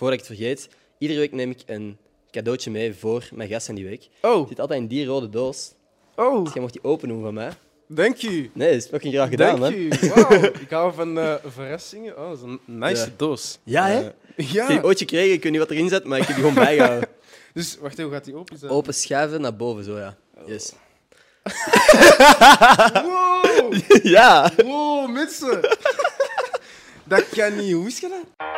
voordat ik het vergeet, iedere week neem ik een cadeautje mee voor mijn gasten die week. Oh, Het zit altijd in die rode doos. oh, Dus jij mocht die open doen van mij. dank u. Nee, dat is fucking graag gedaan, Dank man. u. Wauw, ik hou van eh, verrassingen. Oh, dat is een nice Ja. doos. Ja, hè? Eh, Ik heb die ja. ooit gekregen, ik weet niet wat erin zit, maar ik heb die gewoon bijgehouden. Dus wacht even, hoe gaat die open? Dat- Open schuiven naar boven, zo ja. Yes. Wow, ja! wow, mensen. dat kan niet. Hoe is je dat?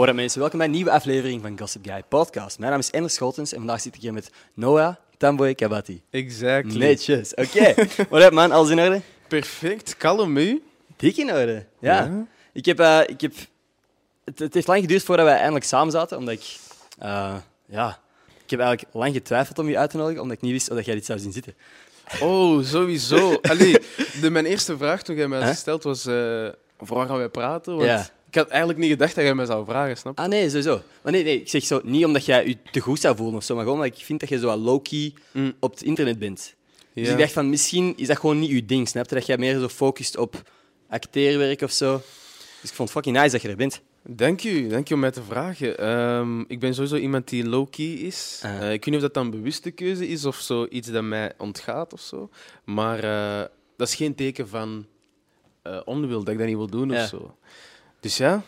Hoi mensen, welkom bij een nieuwe aflevering van Gossip Guy Podcast. Mijn naam is Ender Scholtens en vandaag zit ik hier met Noah Tamboy Kabati. Exactly. Netjes, oké. Wat up man, alles in orde? Perfect. Kalm u. Dik in orde, ja. Ja. Ik heb, eh, ik heb... Het, het heeft lang geduurd voordat wij eindelijk samen zaten, omdat ik... eh, ja, ik heb eigenlijk lang getwijfeld om je uit te nodigen, omdat ik niet wist of dat jij dit zou zien zitten. Oh, sowieso. Allee, de, mijn eerste vraag toen jij mij had Huh? gesteld was... eh voor waar gaan wij praten? Want Ja. Ik had eigenlijk niet gedacht dat jij mij zou vragen, snap je? Ah nee, sowieso. Maar nee, nee, ik zeg zo, niet omdat jij je te goed zou voelen of zo, maar gewoon omdat ik vind dat je zo low-key Mm. op het internet bent. Dus ik dacht van, misschien is dat gewoon niet je ding, snap je? Dat jij meer zo focust op acteerwerk of zo. Dus ik vond het fucking nice dat je er bent. Dank u, dank u om mij te vragen. Ehm, ik ben sowieso iemand die low-key is. Ah. Eh, ik weet niet of dat dan een bewuste keuze is of zo iets dat mij ontgaat of zo. Maar eh, dat is geen teken van eh, onwil, dat ik dat niet wil doen Ja. of zo. Dus ja.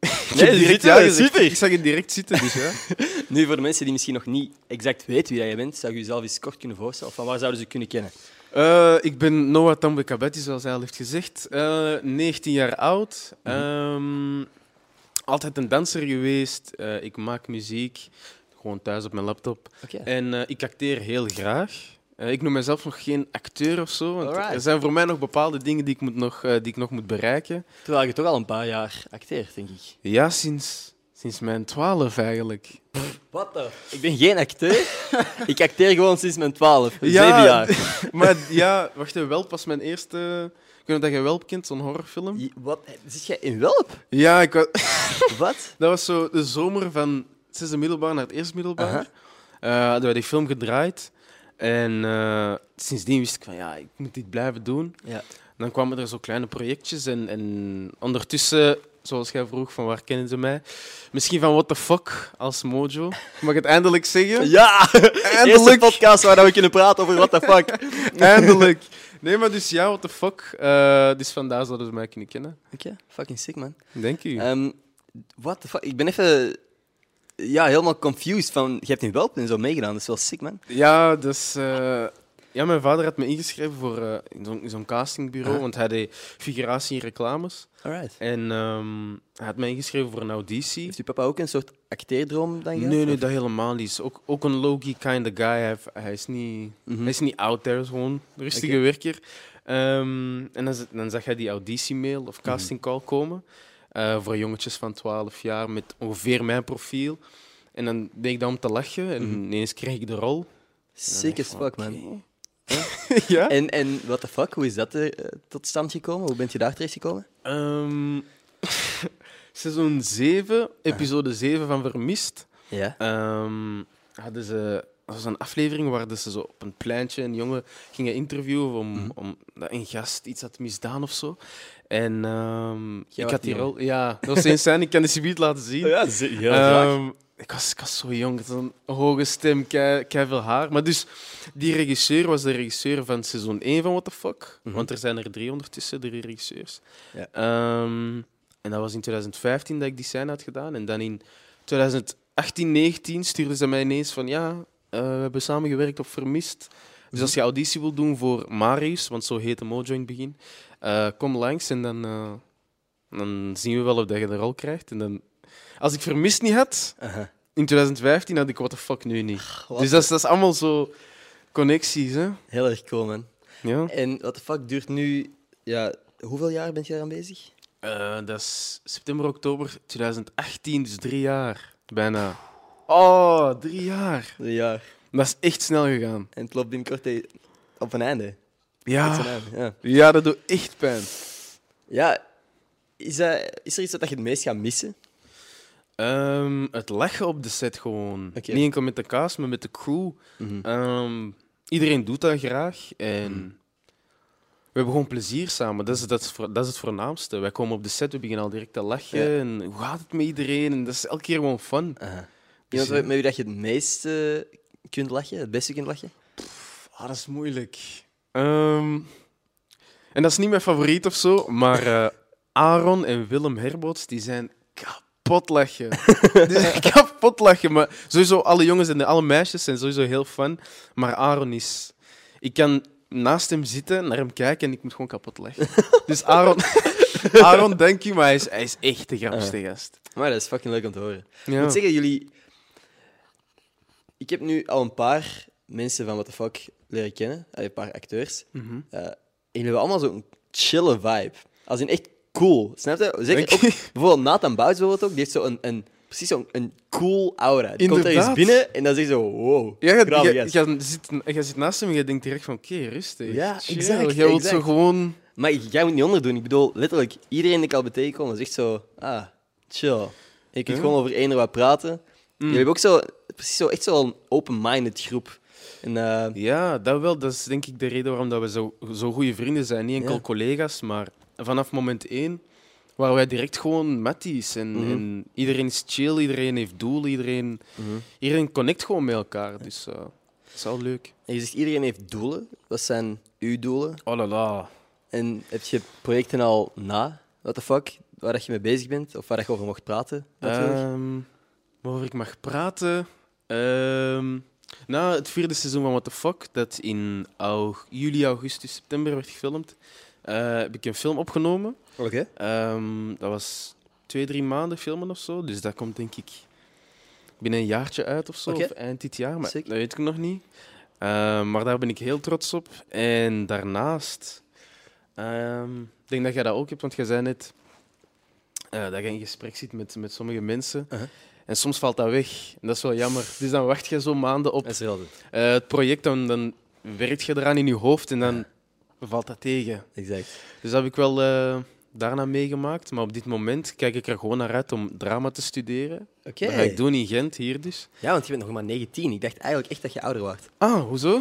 Ik Nee, heb direct zitten, ja gezegd. super. Ik zag het direct zitten, dus ja. Nu, voor de mensen die misschien nog niet exact weten wie jij bent, zou je jezelf eens kort kunnen voorstellen? Van waar zouden ze kunnen kennen? Eh, ik ben Noah Tambe Kabatti, zoals hij al heeft gezegd. Eh, 19 jaar oud. Mhm. Ehm, altijd een danser geweest. Eh, ik maak muziek. Gewoon thuis op mijn laptop. En ik acteer heel graag. Eh, ik noem mezelf nog geen acteur of zo. Want Alright. er zijn voor mij nog bepaalde dingen die ik, moet nog, eh, die ik nog moet bereiken. Terwijl je toch al een paar jaar acteert, denk ik. Ja, sinds, sinds mijn twaalf eigenlijk. Wat dan? Ik ben geen acteur. ik acteer gewoon sinds mijn twaalf. Ja. Zeven jaar. maar ja, wacht even, Welp was mijn eerste... Ik weet dat je Welp kent, zo'n horrorfilm. Je- Wat? Zit jij in Welp? Ja, ik wa- Wat? dat was zo de zomer van het zesde middelbaar naar het eerste middelbaar. Aha. Eh, hadden wij die film gedraaid. En eh, sindsdien wist ik van, ja, ik moet dit blijven doen. Ja. Dan kwamen er zo kleine projectjes en, en ondertussen, zoals jij vroeg, van waar kennen ze mij? Misschien van What the Fuck als Mojo. Mag ik het eindelijk zeggen? Ja! Eerste Eindelijk! podcast waar we kunnen praten over what the fuck. Eindelijk! Nee, maar dus ja, What the Fuck. Eh, dus vandaar zouden ze mij kunnen kennen. Oké, fucking sick, man. Dank u. Ehm what the fuck? Ik ben even ja, helemaal confused van... Je hebt in Welp en zo meegedaan, dat is wel sick, man. Ja, dus... eh, ja, mijn vader had me ingeschreven voor, eh, in zo'n in zo'n castingbureau, Ah. want hij deed figuratie in reclames. Alright. En ehm, hij had mij ingeschreven voor een auditie. Heeft je papa ook een soort acteerdroom dan gehad? Nee, nee, of? dat helemaal niet. Is Ook, ook een low-key kind of guy. Hij, is niet, Mhm. hij is niet out there, gewoon een rustige Oké. werker. Ehm, en dan, dan zag hij die auditiemail of casting call komen eh, voor jongetjes van 12 jaar met ongeveer mijn profiel. En dan deed ik dat om te lachen en Mhm. ineens kreeg ik de rol. Sick as fuck, man. Ja? En, en what the fuck, hoe is dat eh, tot stand gekomen? Hoe bent je daar terecht gekomen? Ehm, seizoen 7, episode 7 van Vermist. Ja. Ehm, hadden ze, dat was een aflevering waar ze zo op een pleintje een jongen gingen interviewen om, Mhm. om dat een gast iets had misdaan of zo. En ehm, ik had die rol. Ja, dat was eens zijn. Ik kan de subiet laten zien. ja, heel graag. Ehm, ik, was, ik was zo jong, zo'n hoge stem, kei, veel haar. Maar dus, die regisseur was de regisseur van seizoen 1 van What the Fuck. Mhm. Want er zijn er drie ondertussen, drie regisseurs. Ja. Ehm, en dat was in 2015 dat ik die scène had gedaan. En dan in 2018, 19 stuurden ze mij ineens van ja, eh, we hebben samengewerkt op Vermist. Dus als je auditie wil doen voor Marius, want zo heette Mojo in het begin, eh, kom langs en dan, eh, dan zien we wel of dat je de rol krijgt. En dan, als ik Vermist niet had, in 2015 had ik what the fuck nu niet. Wat? Dus dat is, dat is allemaal zo connecties, hè? Heel erg cool, man. Ja. En what the fuck duurt nu... Ja, hoeveel jaar bent je eraan bezig? Eh, dat is september, oktober 2018, dus drie jaar. Bijna. Oh, drie jaar. Drie jaar. Dat is echt snel gegaan. En het loopt binnenkort op een einde. Ja, ja. ja dat doet echt pijn. Ja, is, dat, is er iets dat je het meest gaat missen? Ehm, het lachen op de set gewoon. Niet enkel met de cast, maar met de crew. Mhm. Ehm, iedereen doet dat graag. En hebben gewoon plezier samen. Dat is, dat, is, voor- dat is het voornaamste. Wij komen op de set, we beginnen al direct te lachen. Ja. En hoe gaat het met iedereen? En dat is elke keer gewoon fun. Aha. Dus, Iemand met met wie dat je het meeste kunt lachen, het beste kunt lachen? Ah, dat is moeilijk. Ehm, en dat is niet mijn favoriet of zo, maar eh, Aaron en Willem Herboots, die zijn kapot lachen. die zijn kapot lachen, maar sowieso alle jongens en alle meisjes zijn sowieso heel fun. Maar Aaron is... Ik kan naast hem zitten, naar hem kijken en ik moet gewoon kapot lachen. dus Aaron... Aaron, dank je, maar hij is, hij is echt de grappigste gast. Maar dat is fucking leuk om te horen. Ik moet zeggen, jullie... Ik heb nu al een paar mensen van What the Fuck leren kennen. Eh, Een paar acteurs. Mhm. Eh, en jullie hebben allemaal zo'n chille vibe. Als in echt cool. Snap je? Zeker ook, je. bijvoorbeeld Nathan Bouts bijvoorbeeld ook. Die heeft zo een, een, precies zo'n een cool aura. Die komt er eens binnen en dan zegt zo, wow. Ja, je, je, je, zit, je zit naast hem en je denkt direct van, oké, rustig. Ja, chill. exact, Jij wilt zo gewoon... Maar jij moet niet onderdoen. Ik bedoel, letterlijk, iedereen die ik al ben tegengekomen zegt zo, ah, chill. Je kunt Ja. gewoon over één wat praten. Mm. Jullie hebben ook zo, precies zo, echt zo'n open-minded groep. En, eh, Ja, dat wel. Dat is denk ik de reden waarom dat we zo, zo goede vrienden zijn. Niet enkel Ja. collega's, maar vanaf moment één waren wij direct gewoon matties. En, Mhm. en iedereen is chill, iedereen heeft doel, iedereen, mhm. iedereen connect gewoon met elkaar. Dus eh, dat is wel leuk. En je zegt, iedereen heeft doelen. Wat zijn uw doelen? Oh la la. En heb je projecten al na, what the fuck, waar dat je mee bezig bent? Of waar dat je over mocht praten? natuurlijk? Ehm, waarover ik mag praten. Ehm, na het vierde seizoen van What the Fuck, dat in juli, augustus, september werd gefilmd, eh, heb ik een film opgenomen. Oké. Ehm, dat was twee, drie maanden filmen of zo. Dus dat komt denk ik binnen een jaartje uit of zo. Of eind dit jaar, maar dat weet ik nog niet. Ehm, maar daar ben ik heel trots op. En daarnaast, ehm, ik denk dat jij dat ook hebt, want jij zei net eh, dat je in gesprek zit met, met sommige mensen. Uh-huh. En soms valt dat weg. En dat is wel jammer. Dus dan wacht je zo maanden op eh, het project, dan, dan werkt je eraan in je hoofd en dan valt dat tegen. Exact. Dus dat heb ik wel eh, daarna meegemaakt. Maar op dit moment kijk ik er gewoon naar uit om drama te studeren. Oké. Dat ga ik doen in Gent, hier dus. Ja, want je bent nog maar 19. Ik dacht eigenlijk echt dat je ouder wordt. Ah, hoezo?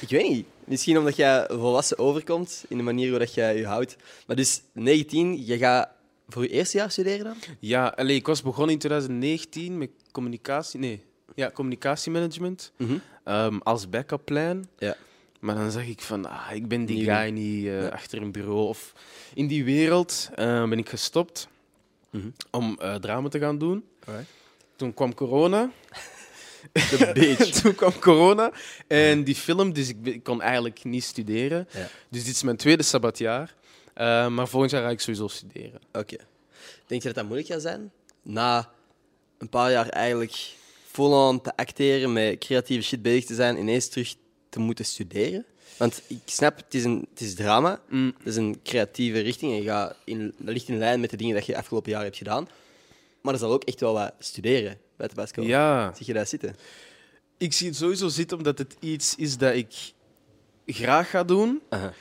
Ik weet niet. Misschien omdat jij volwassen overkomt in de manier waarop jij je houdt. Maar dus 19, je gaat voor je eerste jaar studeren dan? Ja, allee, ik was begonnen in 2019 met communicatie... Nee, ja, communicatiemanagement. Ehm, als backup plan. Ja. Maar dan zag ik van, ah, ik ben die guy niet eh, Ja. achter een bureau. Of in die wereld eh, ben ik gestopt Mhm. om eh, drama te gaan doen. Alright. Toen kwam corona. De. Toen kwam corona en die film, dus ik, ik kon eigenlijk niet studeren. Ja. Dus dit is mijn tweede sabbatjaar. Eh, maar volgend jaar ga ik sowieso studeren. Oké. Denk je dat dat moeilijk gaat zijn? Na een paar jaar eigenlijk vol-on te acteren, met creatieve shit bezig te zijn, ineens terug te moeten studeren? Want ik snap, het is, een, het is drama, Mm. het is een creatieve richting en je gaat in, dat ligt in lijn met de dingen dat je afgelopen jaar hebt gedaan. Maar er zal ook echt wel wat studeren bij de basisschool. Ja, Zie je daar zitten? ik zie het sowieso zitten omdat het iets is dat ik graag ga doen. Aha.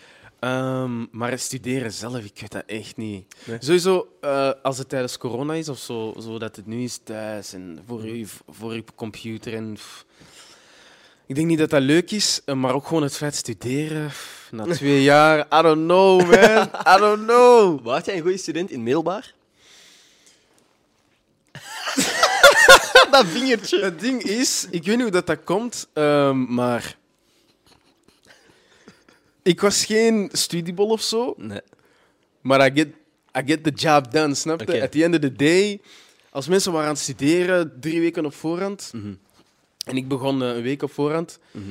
Ehm, maar het studeren zelf, ik weet dat echt niet. Nee? Sowieso, eh, als het tijdens corona is of zo, zodat het nu is thuis en voor je, voor je computer. En, pff. ik denk niet dat dat leuk is, eh, maar ook gewoon het feit studeren. pff, Na twee jaar, I don't know, man. I don't know. Was jij een goede student in middelbaar? dat vingertje. Het ding is, ik weet niet hoe dat, dat komt, ehm, maar ik was geen studiebol of zo. Nee. Maar I get, I get the job done, snap je? Oké. At the end of the day, als mensen waren aan het studeren, drie weken op voorhand, Mhm. en ik begon eh, een week op voorhand, Mhm.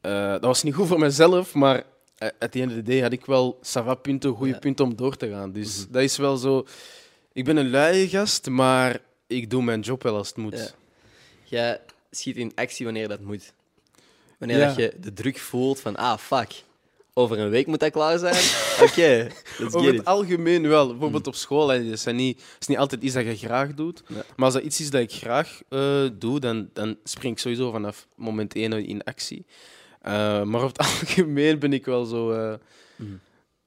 eh, dat was niet goed voor mezelf, maar eh, at the end of the day had ik wel sava punten, goede Ja. punten om door te gaan. Dus dat is wel zo... Ik ben een luie gast, maar ik doe mijn job wel als het moet. Ja. Jij schiet in actie wanneer dat moet. Wanneer Ja. dat je de druk voelt van, ah, fuck, over een week moet dat klaar zijn. Oké, let's Over get het it. algemeen wel. Bijvoorbeeld op school. hè, Het is, niet, het is niet altijd iets dat je graag doet. Ja. Maar als dat iets is dat ik graag eh, doe, dan, dan spring ik sowieso vanaf moment één in actie. Eh, maar op het algemeen ben ik wel zo eh, Mhm.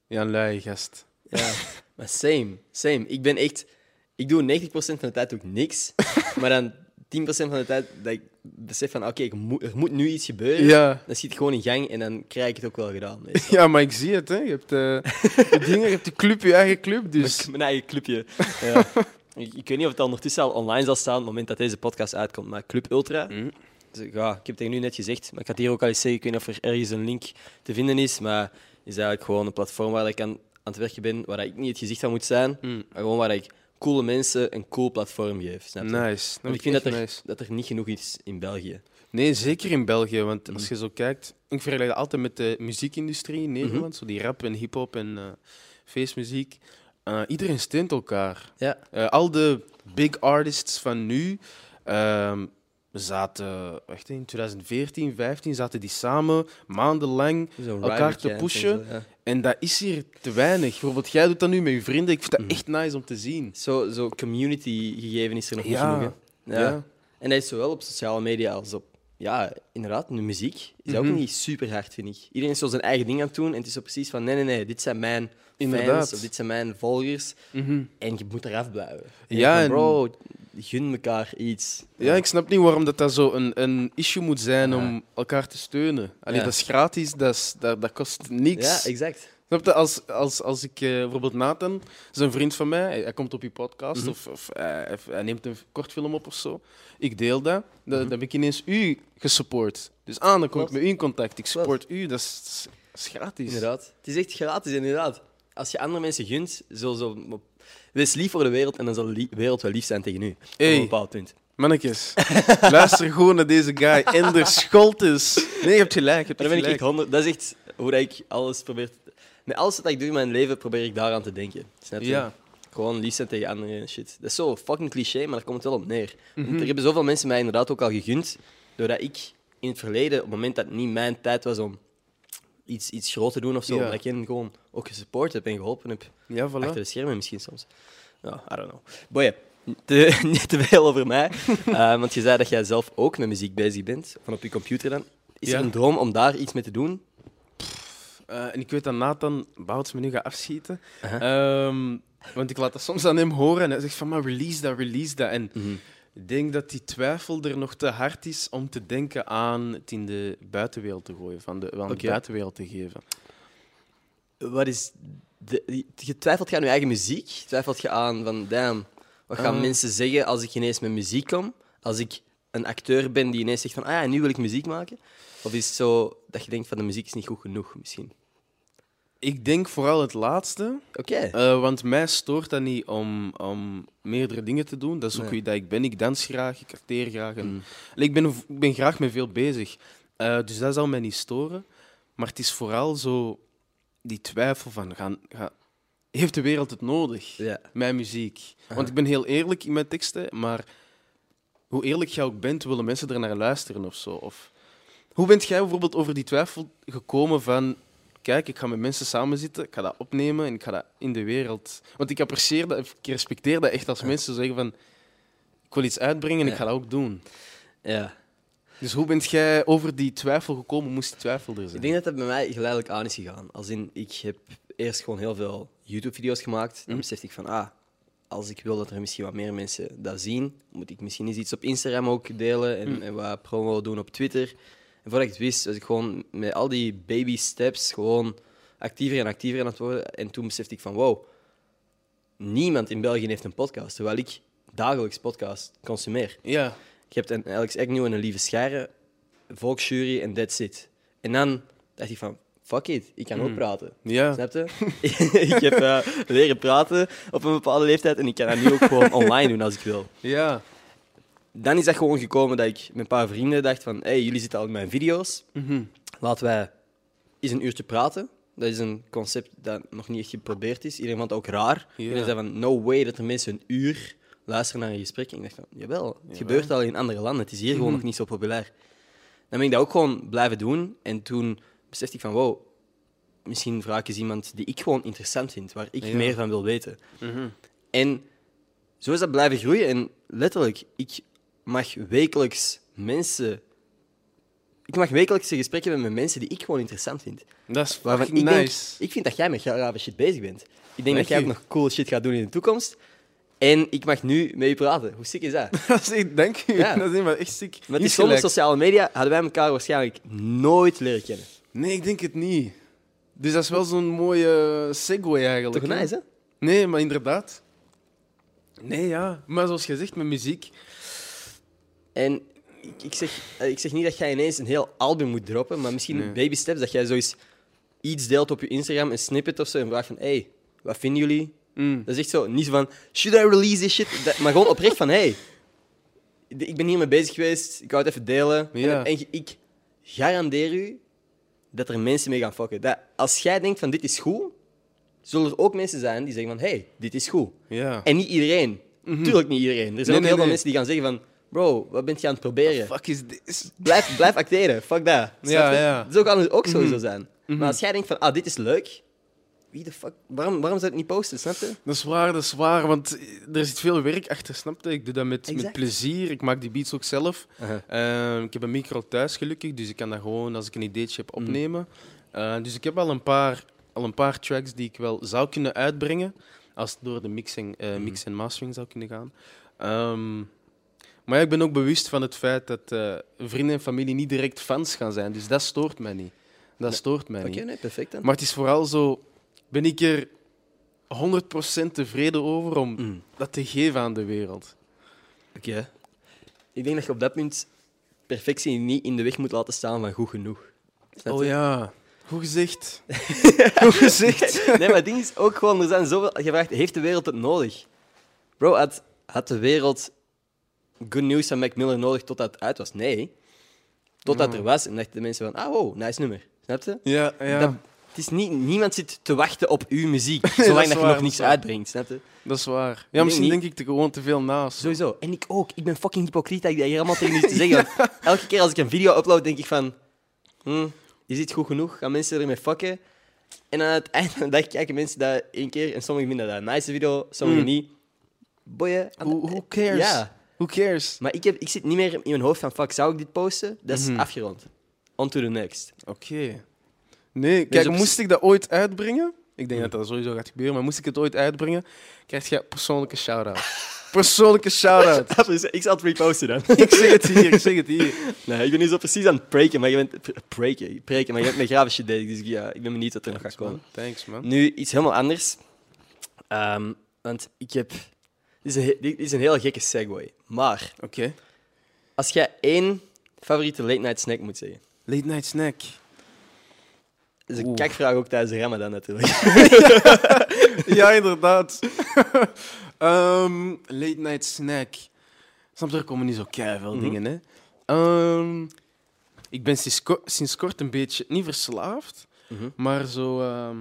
ja, een luie gast. Ja, maar same, same. Ik ben echt... Ik doe 90% van de tijd ook niks, maar dan 10% van de tijd dat ik besef van, oké, moet- er moet nu iets gebeuren. Ja. Dan schiet ik gewoon in gang en dan krijg ik het ook wel gedaan. meestal. ja, maar ik zie het. Hè. Je hebt je dingen, je hebt die club, je eigen club. Dus Mijn eigen clubje. Ja. ik, ik weet niet of het ondertussen al online zal staan op het moment dat deze podcast uitkomt, maar Club Ultra. Mm. Dus, ja, ik heb het tegen nu net gezegd, maar ik had hier ook al eens zeggen, ik weet niet of er ergens een link te vinden is, maar is eigenlijk gewoon een platform waar ik aan, aan het werken ben, waar ik niet het gezicht van moet zijn, Mm. maar gewoon waar ik coole mensen een cool platform geef. Snap je? nice. Want ik vind dat er, nice. dat er niet genoeg is in België. Nee, zeker in België. Want Mhm. als je zo kijkt, ik vergelijk dat altijd met de muziekindustrie in Nederland. Zo die rap en hip-hop en eh feestmuziek. Eh, iedereen steunt elkaar. Ja. Eh, al de big artists van nu ehm, zaten, wacht, in 2014, 15 zaten die samen maandenlang elkaar te en pushen. zo, ja. En dat is hier te weinig. Bijvoorbeeld, jij doet dat nu met je vrienden. Ik vind dat Mhm. echt nice om te zien. Zo, zo community gegeven is er nog Ja. niet genoeg. Ja. En dat is zowel op sociale media als op... Ja, inderdaad, de muziek is ook Mhm. niet super hard, vind ik. Iedereen is zo zijn eigen ding aan het doen en het is zo precies van nee, nee, nee, dit zijn mijn Inderdaad. fans of dit zijn mijn volgers Mhm. en je moet eraf blijven. En Ja, en- bro, gun elkaar iets. Ja, ik snap niet waarom dat, dat zo een, een issue moet zijn Ja. om elkaar te steunen. Allee, Ja. Dat is gratis, dat, is, dat, dat kost niks. Ja, exact. Snap je? Als, als, als ik eh, bijvoorbeeld Nathan, is een vriend van mij, hij, hij komt op je podcast Mhm. of, of hij, hij- hij neemt een kortfilm op of zo. Ik deel dat, dan, Mhm. dan heb ik ineens u gesupport. Dus aan, dan kom ik met u in contact. Ik support u, dat is, dat is gratis. Inderdaad. Het is echt gratis, inderdaad. Als je andere mensen gunt, zo, zo, wees lief voor de wereld en dan zal de wereld wel lief zijn tegen u. Op een bepaald punt. Mannetjes, luister gewoon naar deze guy. Ender Scholtes. Nee, je hebt gelijk. Je hebt dan ben ik gelijk. honderd. Dat is echt hoe ik alles probeer. te- Met alles wat ik doe in mijn leven probeer ik daaraan te denken. Snap je? Ja. Gewoon lief zijn tegen anderen en shit. Dat is zo fucking cliché, maar daar komt het wel op neer. Mhm. er hebben zoveel mensen mij inderdaad ook al gegund, doordat ik in het verleden, op het moment dat het niet mijn tijd was om iets, iets groot te doen of zo, Ja. ik gewoon ook gesupport heb en geholpen heb. Ja, voilà. Achter de schermen misschien soms. Ja, I don't know. Boy, te, niet te veel over mij. Eh, want je zei dat jij zelf ook met muziek bezig bent, van op je computer dan. Is Ja. er een droom om daar iets mee te doen? Eh, en ik weet dat Nathan Bouts me nu gaat afschieten. Ehm, want ik laat dat soms aan hem horen en hij zegt van, maar release dat, release dat. En ik denk dat die twijfel er nog te hard is om te denken aan het in de buitenwereld te gooien, van de, Oké. de buitenwereld te geven. Wat is de, je twijfelt je aan je eigen muziek? Twijfelt je aan van, damn, wat gaan Eh. mensen zeggen als ik ineens met muziek kom? Als ik een acteur ben die ineens zegt van, ah ja, nu wil ik muziek maken? Of is het zo dat je denkt van, de muziek is niet goed genoeg, misschien? Ik denk vooral het laatste, Oké. eh, want mij stoort dat niet om, om meerdere dingen te doen. Dat is ook Nee. wie dat ik ben. Ik dans graag, ik acteer graag. En, Mm. Ik, ben, ik ben graag met veel bezig. Eh, dus dat zal mij niet storen. Maar het is vooral zo die twijfel van, gaan, ga, heeft de wereld het nodig? Ja. Mijn muziek. Want ik ben heel eerlijk in mijn teksten, maar hoe eerlijk jij ook bent, willen mensen er naar luisteren of zo? Of, hoe bent jij bijvoorbeeld over die twijfel gekomen van, kijk, ik ga met mensen samen zitten, ik ga dat opnemen en ik ga dat in de wereld... Want ik apprecieer dat, ik respecteer dat echt als mensen zeggen van, ik wil iets uitbrengen en ik ga dat ook doen. ja. Dus hoe bent jij over die twijfel gekomen? Moest die twijfel er zijn? Ik denk dat dat bij mij geleidelijk aan is gegaan. Als in, ik heb eerst gewoon heel veel YouTube-video's gemaakt. Dan Mhm. besefte ik van, ah, als ik wil dat er misschien wat meer mensen dat zien, moet ik misschien eens iets op Instagram ook delen en, Mhm. en wat promo doen op Twitter. En voordat ik het wist, was ik gewoon met al die baby steps gewoon actiever en actiever aan het worden. En toen besefte ik van, wow, niemand in België heeft een podcast, terwijl ik dagelijks podcast consumeer. Ja. Je hebt een Alex Agnew en een Lieve Scheire, volksjury en that's it. En dan dacht ik van, fuck it, ik kan ook Mm. praten. Ja. Snap je? ik heb eh, leren praten op een bepaalde leeftijd en ik kan dat nu ook gewoon online doen als ik wil. Ja. Dan is dat gewoon gekomen dat ik met een paar vrienden dacht van, hey, jullie zitten al in mijn video's, Mhm. laten wij eens een uurtje praten. Dat is een concept dat nog niet echt geprobeerd is. Iedereen vond het ook raar. Iedereen zei van, no way dat er mensen een uur luisteren naar een gesprek. En ik dacht van, jawel, het Jawel. gebeurt al in andere landen. Het is hier gewoon Mhm. nog niet zo populair. Dan ben ik dat ook gewoon blijven doen. En toen besefte ik van, wow, misschien vraag ik eens iemand die ik gewoon interessant vind, waar ik Ja. meer van wil weten. Mhm. En zo is dat blijven groeien. En letterlijk, ik mag wekelijks mensen... Ik mag wekelijks een gesprek hebben met mensen die ik gewoon interessant vind. Dat is Waarvan fucking ik denk, nice. ik vind dat jij met grave shit bezig bent. Ik denk Dank dat jij ook nog cool shit gaat doen in de toekomst. En ik mag nu met je praten. Hoe sick is dat? Dat is echt, dank u. Ja. Dat is maar echt ziek. Met die sociale media hadden wij elkaar waarschijnlijk nooit leren kennen. Nee, ik denk het niet. Dus dat is wel zo'n mooie segue eigenlijk. Toch nice, hè? Nee, maar inderdaad. Nee, ja. Maar zoals gezegd, met muziek. En ik, ik, zeg, eh, ik zeg niet dat jij ineens een heel album moet droppen, maar misschien Nee. baby steps, dat jij zoiets iets deelt op je Instagram, een snippet of zo, en vraagt van, hey, wat vinden jullie? Mm. Dat is echt zo, niet zo van, should I release this shit? Dat- maar gewoon oprecht van, hey, ik ben hiermee bezig geweest, ik wou het even delen. Ja. En, en ik garandeer u dat er mensen mee gaan fokken. Dat als jij denkt van, dit is goed, zullen er ook mensen zijn die zeggen van, hey, dit is goed. Ja. En niet iedereen. Tuurlijk niet iedereen. Er zijn Nee, ook nee, heel veel nee. mensen die gaan zeggen van... Bro, wat ben je aan het proberen? Fuck is this? Blijf, blijf acteren. Fuck dat. Ja, ja. Kan het ook sowieso zijn. Maar als jij denkt van... Ah, dit is leuk. Wie de fuck... Waarom, waarom zou het niet posten? Snap je? Dat is waar, dat is waar. Want er zit veel werk achter, snap je? Ik doe dat met, met plezier. Ik maak die beats ook zelf. Uh-huh. Eh, ik heb een micro thuis gelukkig, dus ik kan dat gewoon als ik een ideetje heb Mm. opnemen. Eh, dus ik heb al een, paar, al een paar tracks die ik wel zou kunnen uitbrengen. Als het door de mixing, eh, Mm. mix en mastering zou kunnen gaan. Ehm, maar ja, ik ben ook bewust van het feit dat eh, vrienden en familie niet direct fans gaan zijn. Dus dat stoort mij niet. Dat stoort mij Oké, niet. nee, perfect dan. Maar het is vooral zo, ben ik er 100% tevreden over om Mm. dat te geven aan de wereld. Oké. Ik denk dat je op dat punt perfectie niet in de weg moet laten staan van goed genoeg. Oh ja, goed gezegd. goed gezegd. Nee, maar het ding is ook gewoon... Er zijn zoveel... Je vraagt, heeft de wereld het nodig? Bro, had, had de wereld Good News van Mac Miller nodig totdat het uit was? Nee. Totdat Ja. er was en dachten de mensen van... Ah, wow, nice nummer. Snap je? Ja, ja. Dat, het is niet, niemand zit te wachten op uw muziek, zolang dat je waar, nog niets uitbrengt. Snap je? Dat is waar. Ja, misschien niet- denk ik er gewoon te veel naast. Sowieso. En ik ook. Ik ben fucking hypocriet dat ik dat hier allemaal tegen jullie te zeggen. Elke keer als ik een video upload, denk ik van... Hm, is dit goed genoeg? Gaan mensen ermee fucken? En aan het einde van de dag kijken mensen dat één keer en sommigen vinden dat een nice video, sommigen Mm. niet. Boeien. Who cares? Ja. Who cares? Maar ik, heb, ik zit niet meer in mijn hoofd van, fuck, zou ik dit posten? Dat is Mhm. afgerond. On to the next. Oké. Nee, kijk, moest ik dat ooit uitbrengen? Ik denk dat dat sowieso gaat gebeuren, maar moest ik het ooit uitbrengen, krijg je persoonlijke shout-out. persoonlijke shout-out. ik zal het reposten dan. ik zeg het hier, ik zeg het hier. Nee, ik ben nu zo precies aan het preken, maar je bent... pr- Preken, preken, maar je met grave shit bezig, dus ik, ja, ik ben benieuwd wat er nog gaat komen. Thanks, man. Nu, iets helemaal anders. Ehm, want ik heb... Dit is, een, dit is een heel gekke segue. Maar Oké. als jij één favoriete late-night snack moet zeggen... Late night snack. Dat is een Oeh. kakvraag ook tijdens de Ramadan natuurlijk. ja, inderdaad. Ehm, late night snack. Snap je, er komen niet zo veel Mhm. dingen, hè. Ehm, ik ben sinds, ko- sinds kort een beetje, niet verslaafd, Mhm. maar zo ehm,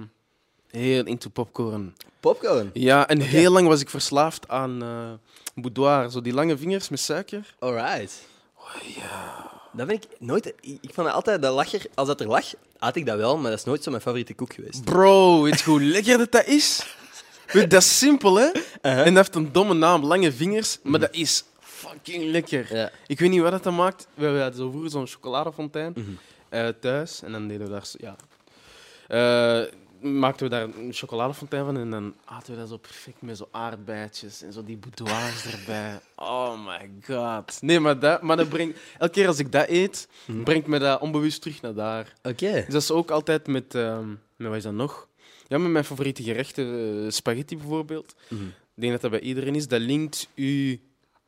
heel into popcorn. Popcorn. Ja, en heel lang was ik verslaafd aan eh boudoir. Zo die lange vingers met suiker. Alright. Oh, ja. Dat ben ik nooit... Ik, ik vond dat altijd dat lacher... Als dat er lag, had ik dat wel, maar dat is nooit zo mijn favoriete koek geweest. Bro, weet je hoe lekker dat, dat is? Weet, dat is simpel, hè? Uh-huh. En dat heeft een domme naam, lange vingers, maar dat is fucking lekker. Ja. Ik weet niet wat dat dan maakt. We hadden zo vroeger zo'n chocoladefontein Mhm. eh, thuis. En dan deden we daar... Ja, eh, maakten we daar een chocoladefontein van. En dan aten we dat zo perfect met zo aardbeidjes en zo die boudoirs erbij. Oh my god. Nee, maar dat, maar dat brengt... Elke keer als ik dat eet, Mhm. brengt me dat onbewust terug naar daar. Oké. Dus dat is ook altijd met... ehm, met wat is dat nog? Ja, met mijn favoriete gerechten. eh, spaghetti bijvoorbeeld. Mhm. Ik denk dat dat bij iedereen is. Dat linkt u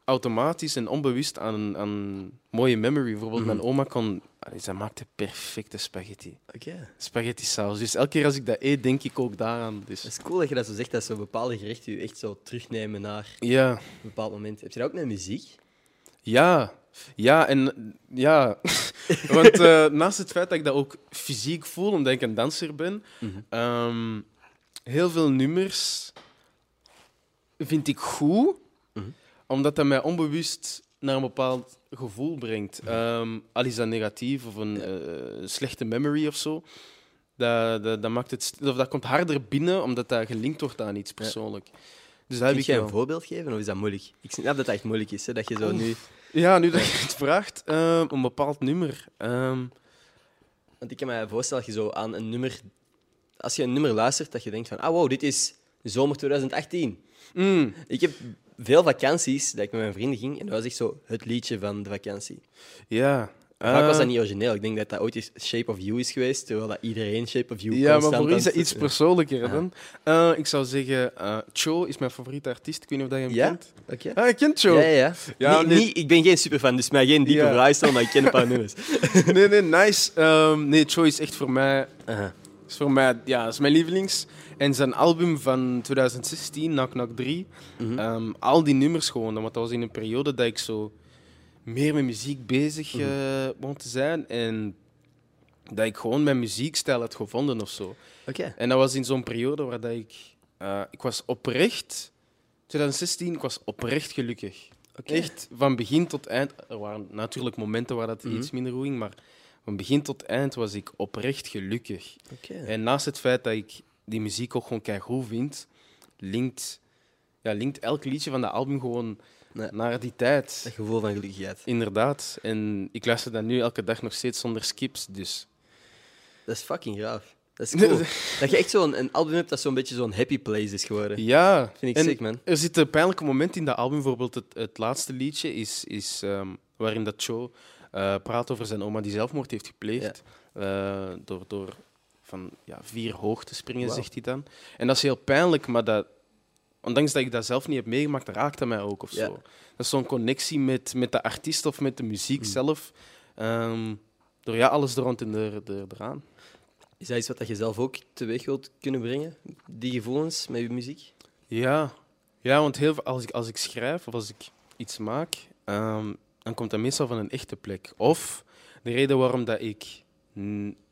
automatisch en onbewust aan aan mooie memory. Bijvoorbeeld, Mhm. mijn oma kon... allee, Zij maakte perfecte spaghetti. Oké. Spaghetti saus. Dus elke keer als ik dat eet, denk ik ook daaraan. Dus, Het is cool dat je dat zo zegt, dat zo bepaalde gerechten je echt zo terugnemen naar ja. een bepaald moment. Heb je dat ook met muziek? Ja. Ja, en ja. Want eh, naast het feit dat ik dat ook fysiek voel, omdat ik een danser ben, Ehm, heel veel nummers vind ik goed, Mhm. Omdat dat mij onbewust naar een bepaald gevoel brengt. Ehm, al is dat negatief of een eh, slechte memory of zo. Dat, dat, dat, maakt het, of dat komt harder binnen omdat dat gelinkt wordt aan iets persoonlijk. Dus dat heb Kun ik jij een voorbeeld geven of is dat moeilijk? Ik snap dat dat echt moeilijk is, hè? dat je zo nu... Ja, nu dat je het vraagt, ehm, een bepaald nummer. Ehm, Want ik kan me voorstellen dat je zo aan een nummer... Als je een nummer luistert, dat je denkt van... Ah, wow, dit is zomer 2018. mm, Ik heb veel vakanties dat ik met mijn vrienden ging en dat was echt zo het liedje van de vakantie. Ja. Vaak was Eh, dat niet origineel. Ik denk dat dat ooit Shape of You is geweest, terwijl dat iedereen Shape of You Ja, maar voor is dat iets persoonlijker Ja. dan. Eh, ik zou zeggen, eh, Cho is mijn favoriete artiest. Ik weet niet of dat je hem Ja? kent. Oké. Ah, je kent Cho? Ja, ja, ja. Nee. niet- ik ben geen superfan, dus mij geen diepe Ja. maar ik ken een paar nummers. nee, nee, nice. Ehm, nee, Cho is echt voor mij. Is voor mij ja, is mijn lievelings. En zijn album van 2016, Knock Knock 3, Mhm. ehm, al die nummers gewoon. Want dat was in een periode dat ik zo meer met muziek bezig Mhm. eh begon te zijn. En dat ik gewoon mijn muziekstijl had gevonden of zo. Oké. En dat was in zo'n periode waar dat ik... eh, ik was oprecht... 2016, ik was oprecht gelukkig. Echt, van begin tot eind. Er waren natuurlijk momenten waar dat Mhm. iets minder ging, maar van begin tot eind was ik oprecht gelukkig. En naast het feit dat ik die muziek ook gewoon keigoed vind, linkt, ja, linkt elk liedje van dat album gewoon Nee. naar die tijd. Dat gevoel van gelukkigheid. Inderdaad. En ik luister dat nu elke dag nog steeds zonder skips, dus... Dat is fucking graaf. Dat is cool. dat je echt zo'n een album hebt dat zo'n beetje zo'n happy place is geworden. Ja. Vind ik en sick, man. Er zitten pijnlijke momenten in dat album. Bijvoorbeeld het, het laatste liedje is, is ehm, waarin dat Cho eh, praat over zijn oma die zelfmoord heeft gepleegd. eh, door door van ja, vier hoog te springen, zegt hij dan. En dat is heel pijnlijk, maar dat, ondanks dat ik dat zelf niet heb meegemaakt, raakt dat mij ook of Ja. zo. Dat is zo'n connectie met, met de artiest of met de muziek Mm. zelf. Ehm, door ja, alles er rond en er, er, eraan. Is dat iets wat je zelf ook teweeg wilt kunnen brengen? Die gevoelens met je muziek? Ja, ja want heel als, ik, als ik schrijf of als ik iets maak, ehm, dan komt dat meestal van een echte plek. Of de reden waarom dat ik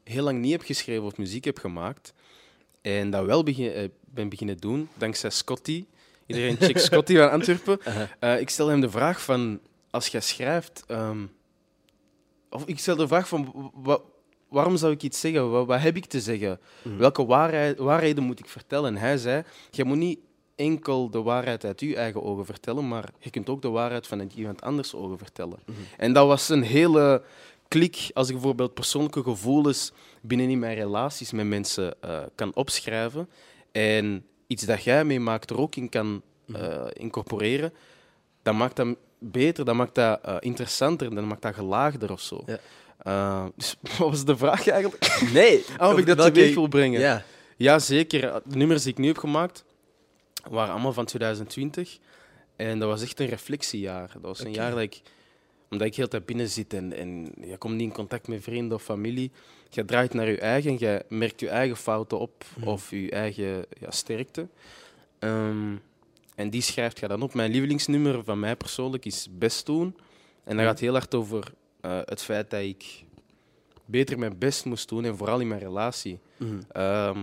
heel lang niet heb geschreven of muziek heb gemaakt, en dat wel begin, eh, ben beginnen doen, dankzij Scotty. Iedereen check Scotty van Antwerpen. Eh, ik stel hem de vraag van, als jij schrijft... ehm, of ik stel de vraag van, wa- waarom zou ik iets zeggen? Wat, wat heb ik te zeggen? Mhm. Welke waarheid, waarheden moet ik vertellen? En hij zei, je moet niet enkel de waarheid uit je eigen ogen vertellen, maar je kunt ook de waarheid van iemand anders ogen vertellen. Mhm. En dat was een hele klik als ik bijvoorbeeld persoonlijke gevoelens binnenin mijn relaties met mensen eh, kan opschrijven en iets dat jij meemaakt er ook in kan eh, incorporeren, dan maakt dat beter, dan maakt dat eh, interessanter, dan maakt dat gelaagder of zo. Ja. Dus wat was de vraag eigenlijk? Nee. Of ik dat Welke- teweeg wil brengen. Ja. Ja, zeker. De nummers die ik nu heb gemaakt waren allemaal van 2020. En dat was echt een reflectiejaar. Dat was een jaar dat ik, omdat ik heel tijd binnen zit en, en je komt niet in contact met vrienden of familie. Je draait naar je eigen en je merkt je eigen fouten op Mhm. of je eigen ja, sterkte. Ehm, en die schrijft je dan op. Mijn lievelingsnummer van mij persoonlijk is Best doen. En dat Mhm. gaat heel hard over eh, het feit dat ik beter mijn best moest doen en vooral in mijn relatie. Mhm. Ehm,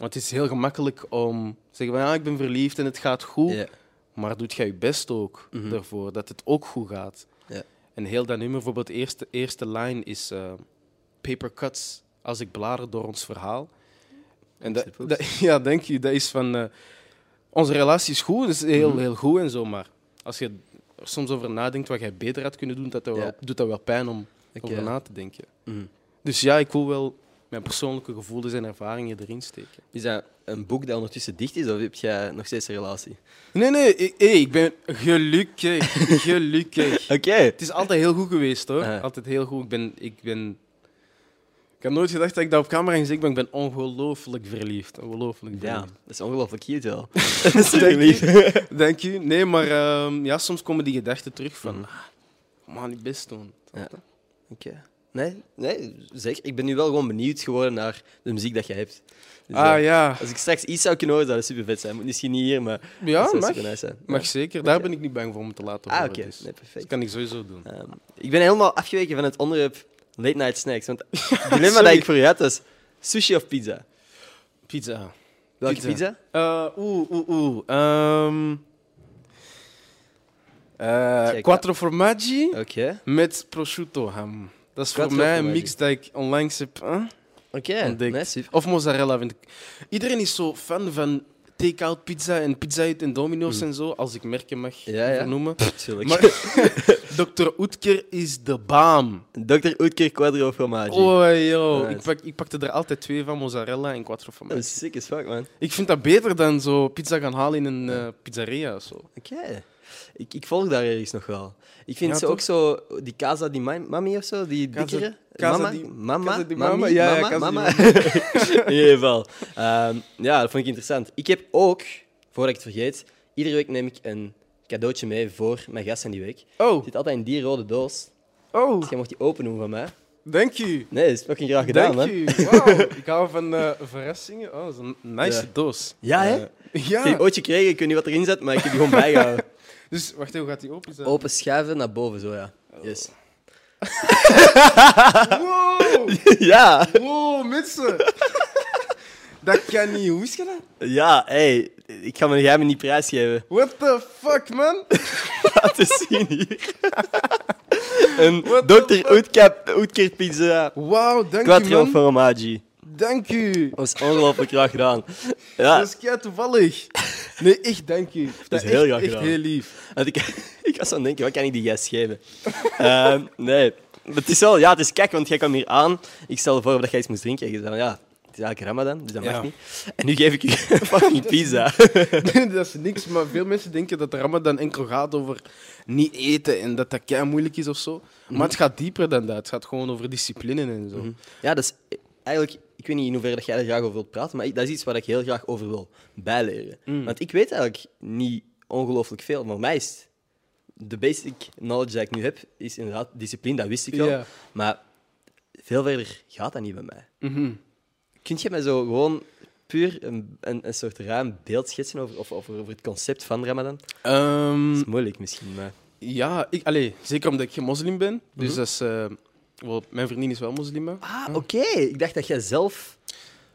want het is heel gemakkelijk om te zeggen van ja, ik ben verliefd en het gaat goed. Ja. Maar doet jij je best ook Mhm. ervoor dat het ook goed gaat. Ja. En heel dat nummer, bijvoorbeeld de eerste, eerste line is eh, paper cuts als ik blader door ons verhaal. En dat, dat- ja, denk je, dat is van eh, onze relatie is goed, is heel, Mhm. heel goed en zo, maar als je er soms over nadenkt wat jij beter had kunnen doen, dat dat Ja. wel, doet dat wel pijn om over na te denken. Mhm. Dus ja, ik wil wel mijn persoonlijke gevoelens en ervaringen erin steken. Is dat een boek dat ondertussen dicht is, of heb jij nog steeds een relatie? Nee, nee, ik, hey, ik ben gelukkig. gelukkig. Oké. Het is altijd heel goed geweest hoor. Altijd heel goed. Ik ben, ik ben. Ik had nooit gedacht dat ik dat op camera ging zeggen, maar ik ben ongelooflijk verliefd. Ongelooflijk Ja, verliefd. dat is ongelooflijk cute wel. Dank je. Dank je. Nee, maar ehm, ja, soms komen die gedachten terug van. Ah, Man, niet best doen. Ja. Oké. Nee, nee, zeker. Ik ben nu wel gewoon benieuwd geworden naar de muziek dat je hebt. Dus, ah ja. Als ik straks iets zou kunnen horen, zou dat super vet zijn. Moet misschien niet hier, maar Ja, dat zou mag. super nice zijn. Mag Ja. zeker. Daar ben ik niet bang voor om te laten Ah, horen. oké. dus Nee, Dat perfect. kan ik sowieso doen. Ehm, ik ben helemaal afgeweken van het onderwerp late night snacks. Want het dilemma dat ik voor je had was sushi of pizza. Pizza. Welke Pizza. pizza? Eh, Oeh, oeh, oeh. Ehm eh, quattro formaggi met prosciutto ham. Dat is voor mij een mix dat ik onlangs heb. hè, Oké. Of mozzarella vind ik. Iedereen is zo fan van take-out pizza en pizza uit en Domino's Mm. en zo, als ik merken mag Ja, ja. vernoemen. Tuurlijk. Maar Dr. Oetker is de baam. Dr. Oetker Quadro Fromage. Oh, yo. Nice. Ik, pak, ik pakte er altijd twee van, mozzarella en quattro Dat formaggio. is sick as fuck, man. Ik vind dat beter dan zo pizza gaan halen in een eh, pizzeria of zo. Oké. Ik, ik volg daar ergens nog wel. Ik vind Ja, ze toch? ook zo... Die Casa di Ma- Mami of zo, die Casa- dikkere. Casa mama? di- mama? Casa di Mami? Mama? Ja, ja, mama? Mama? In ieder geval. Ehm, ja, dat vond ik interessant. Ik heb ook, voordat ik het vergeet, iedere week neem ik een cadeautje mee voor mijn gasten die week. Het Oh, zit altijd in die rode doos. oh, Dus jij mocht die open doen van mij. dank u. Nee, dat is fucking graag gedaan, Dank man. u. Wauw, ik hou van eh, verrassingen. Oh, dat is een nice Ja. doos. Ja, hè? Eh, Ik heb ja. die ooit gekregen, ik weet niet wat erin zit, maar ik heb die gewoon bijgehouden. Dus wacht even, hoe gaat die open zijn? Open schuiven naar boven, zo ja. Yes. Wow, ja! wow, mensen. dat kan niet. Hoe is je dat? Ja, hey, ik ga mijn geheimen niet prijsgeven. What the fuck, man? Laten zien hier. een What the Dr. fuck? Oetker, Oetker pizza. Wauw, dank Quattro man. formaggi. Dank u. Dat was ongelooflijk graag gedaan. Ja, Dat is kei toevallig. Nee, echt dank u. Dat is echt, heel graag echt gedaan. heel lief. want ik, ik was aan het denken, wat kan ik die gast geven? Ehm, nee, Maar het is wel, ja, het is kijk, want jij kwam hier aan. Ik stelde voor dat jij iets moest drinken. En je zei, ja, het is eigenlijk Ramadan, dus dat mag niet. En nu geef ik je fucking pizza. Nee, dat is niks, maar veel mensen denken dat Ramadan enkel gaat over niet eten en dat dat kei moeilijk is of zo. Maar het gaat dieper dan dat. Het gaat gewoon over discipline en zo. Ja, dat is eigenlijk... Ik weet niet in hoeverre dat jij er graag over wilt praten, maar ik- dat is iets waar ik heel graag over wil bijleren. Mm. Want ik weet eigenlijk niet ongelooflijk veel. Voor mij is de basic knowledge dat ik nu heb, is inderdaad discipline, dat wist ik wel. Ja. Maar veel verder gaat dat niet bij mij. Mhm. Kun je mij zo gewoon puur een, een, een soort ruim beeld schetsen over, of, over, over het concept van Ramadan? Ehm, Dat is moeilijk misschien, maar... ja, ik, allee, zeker omdat ik geen moslim ben. Dus dat is, eh, wel, mijn vriendin is wel moslim. Ah, oké. Ik dacht dat jij zelf...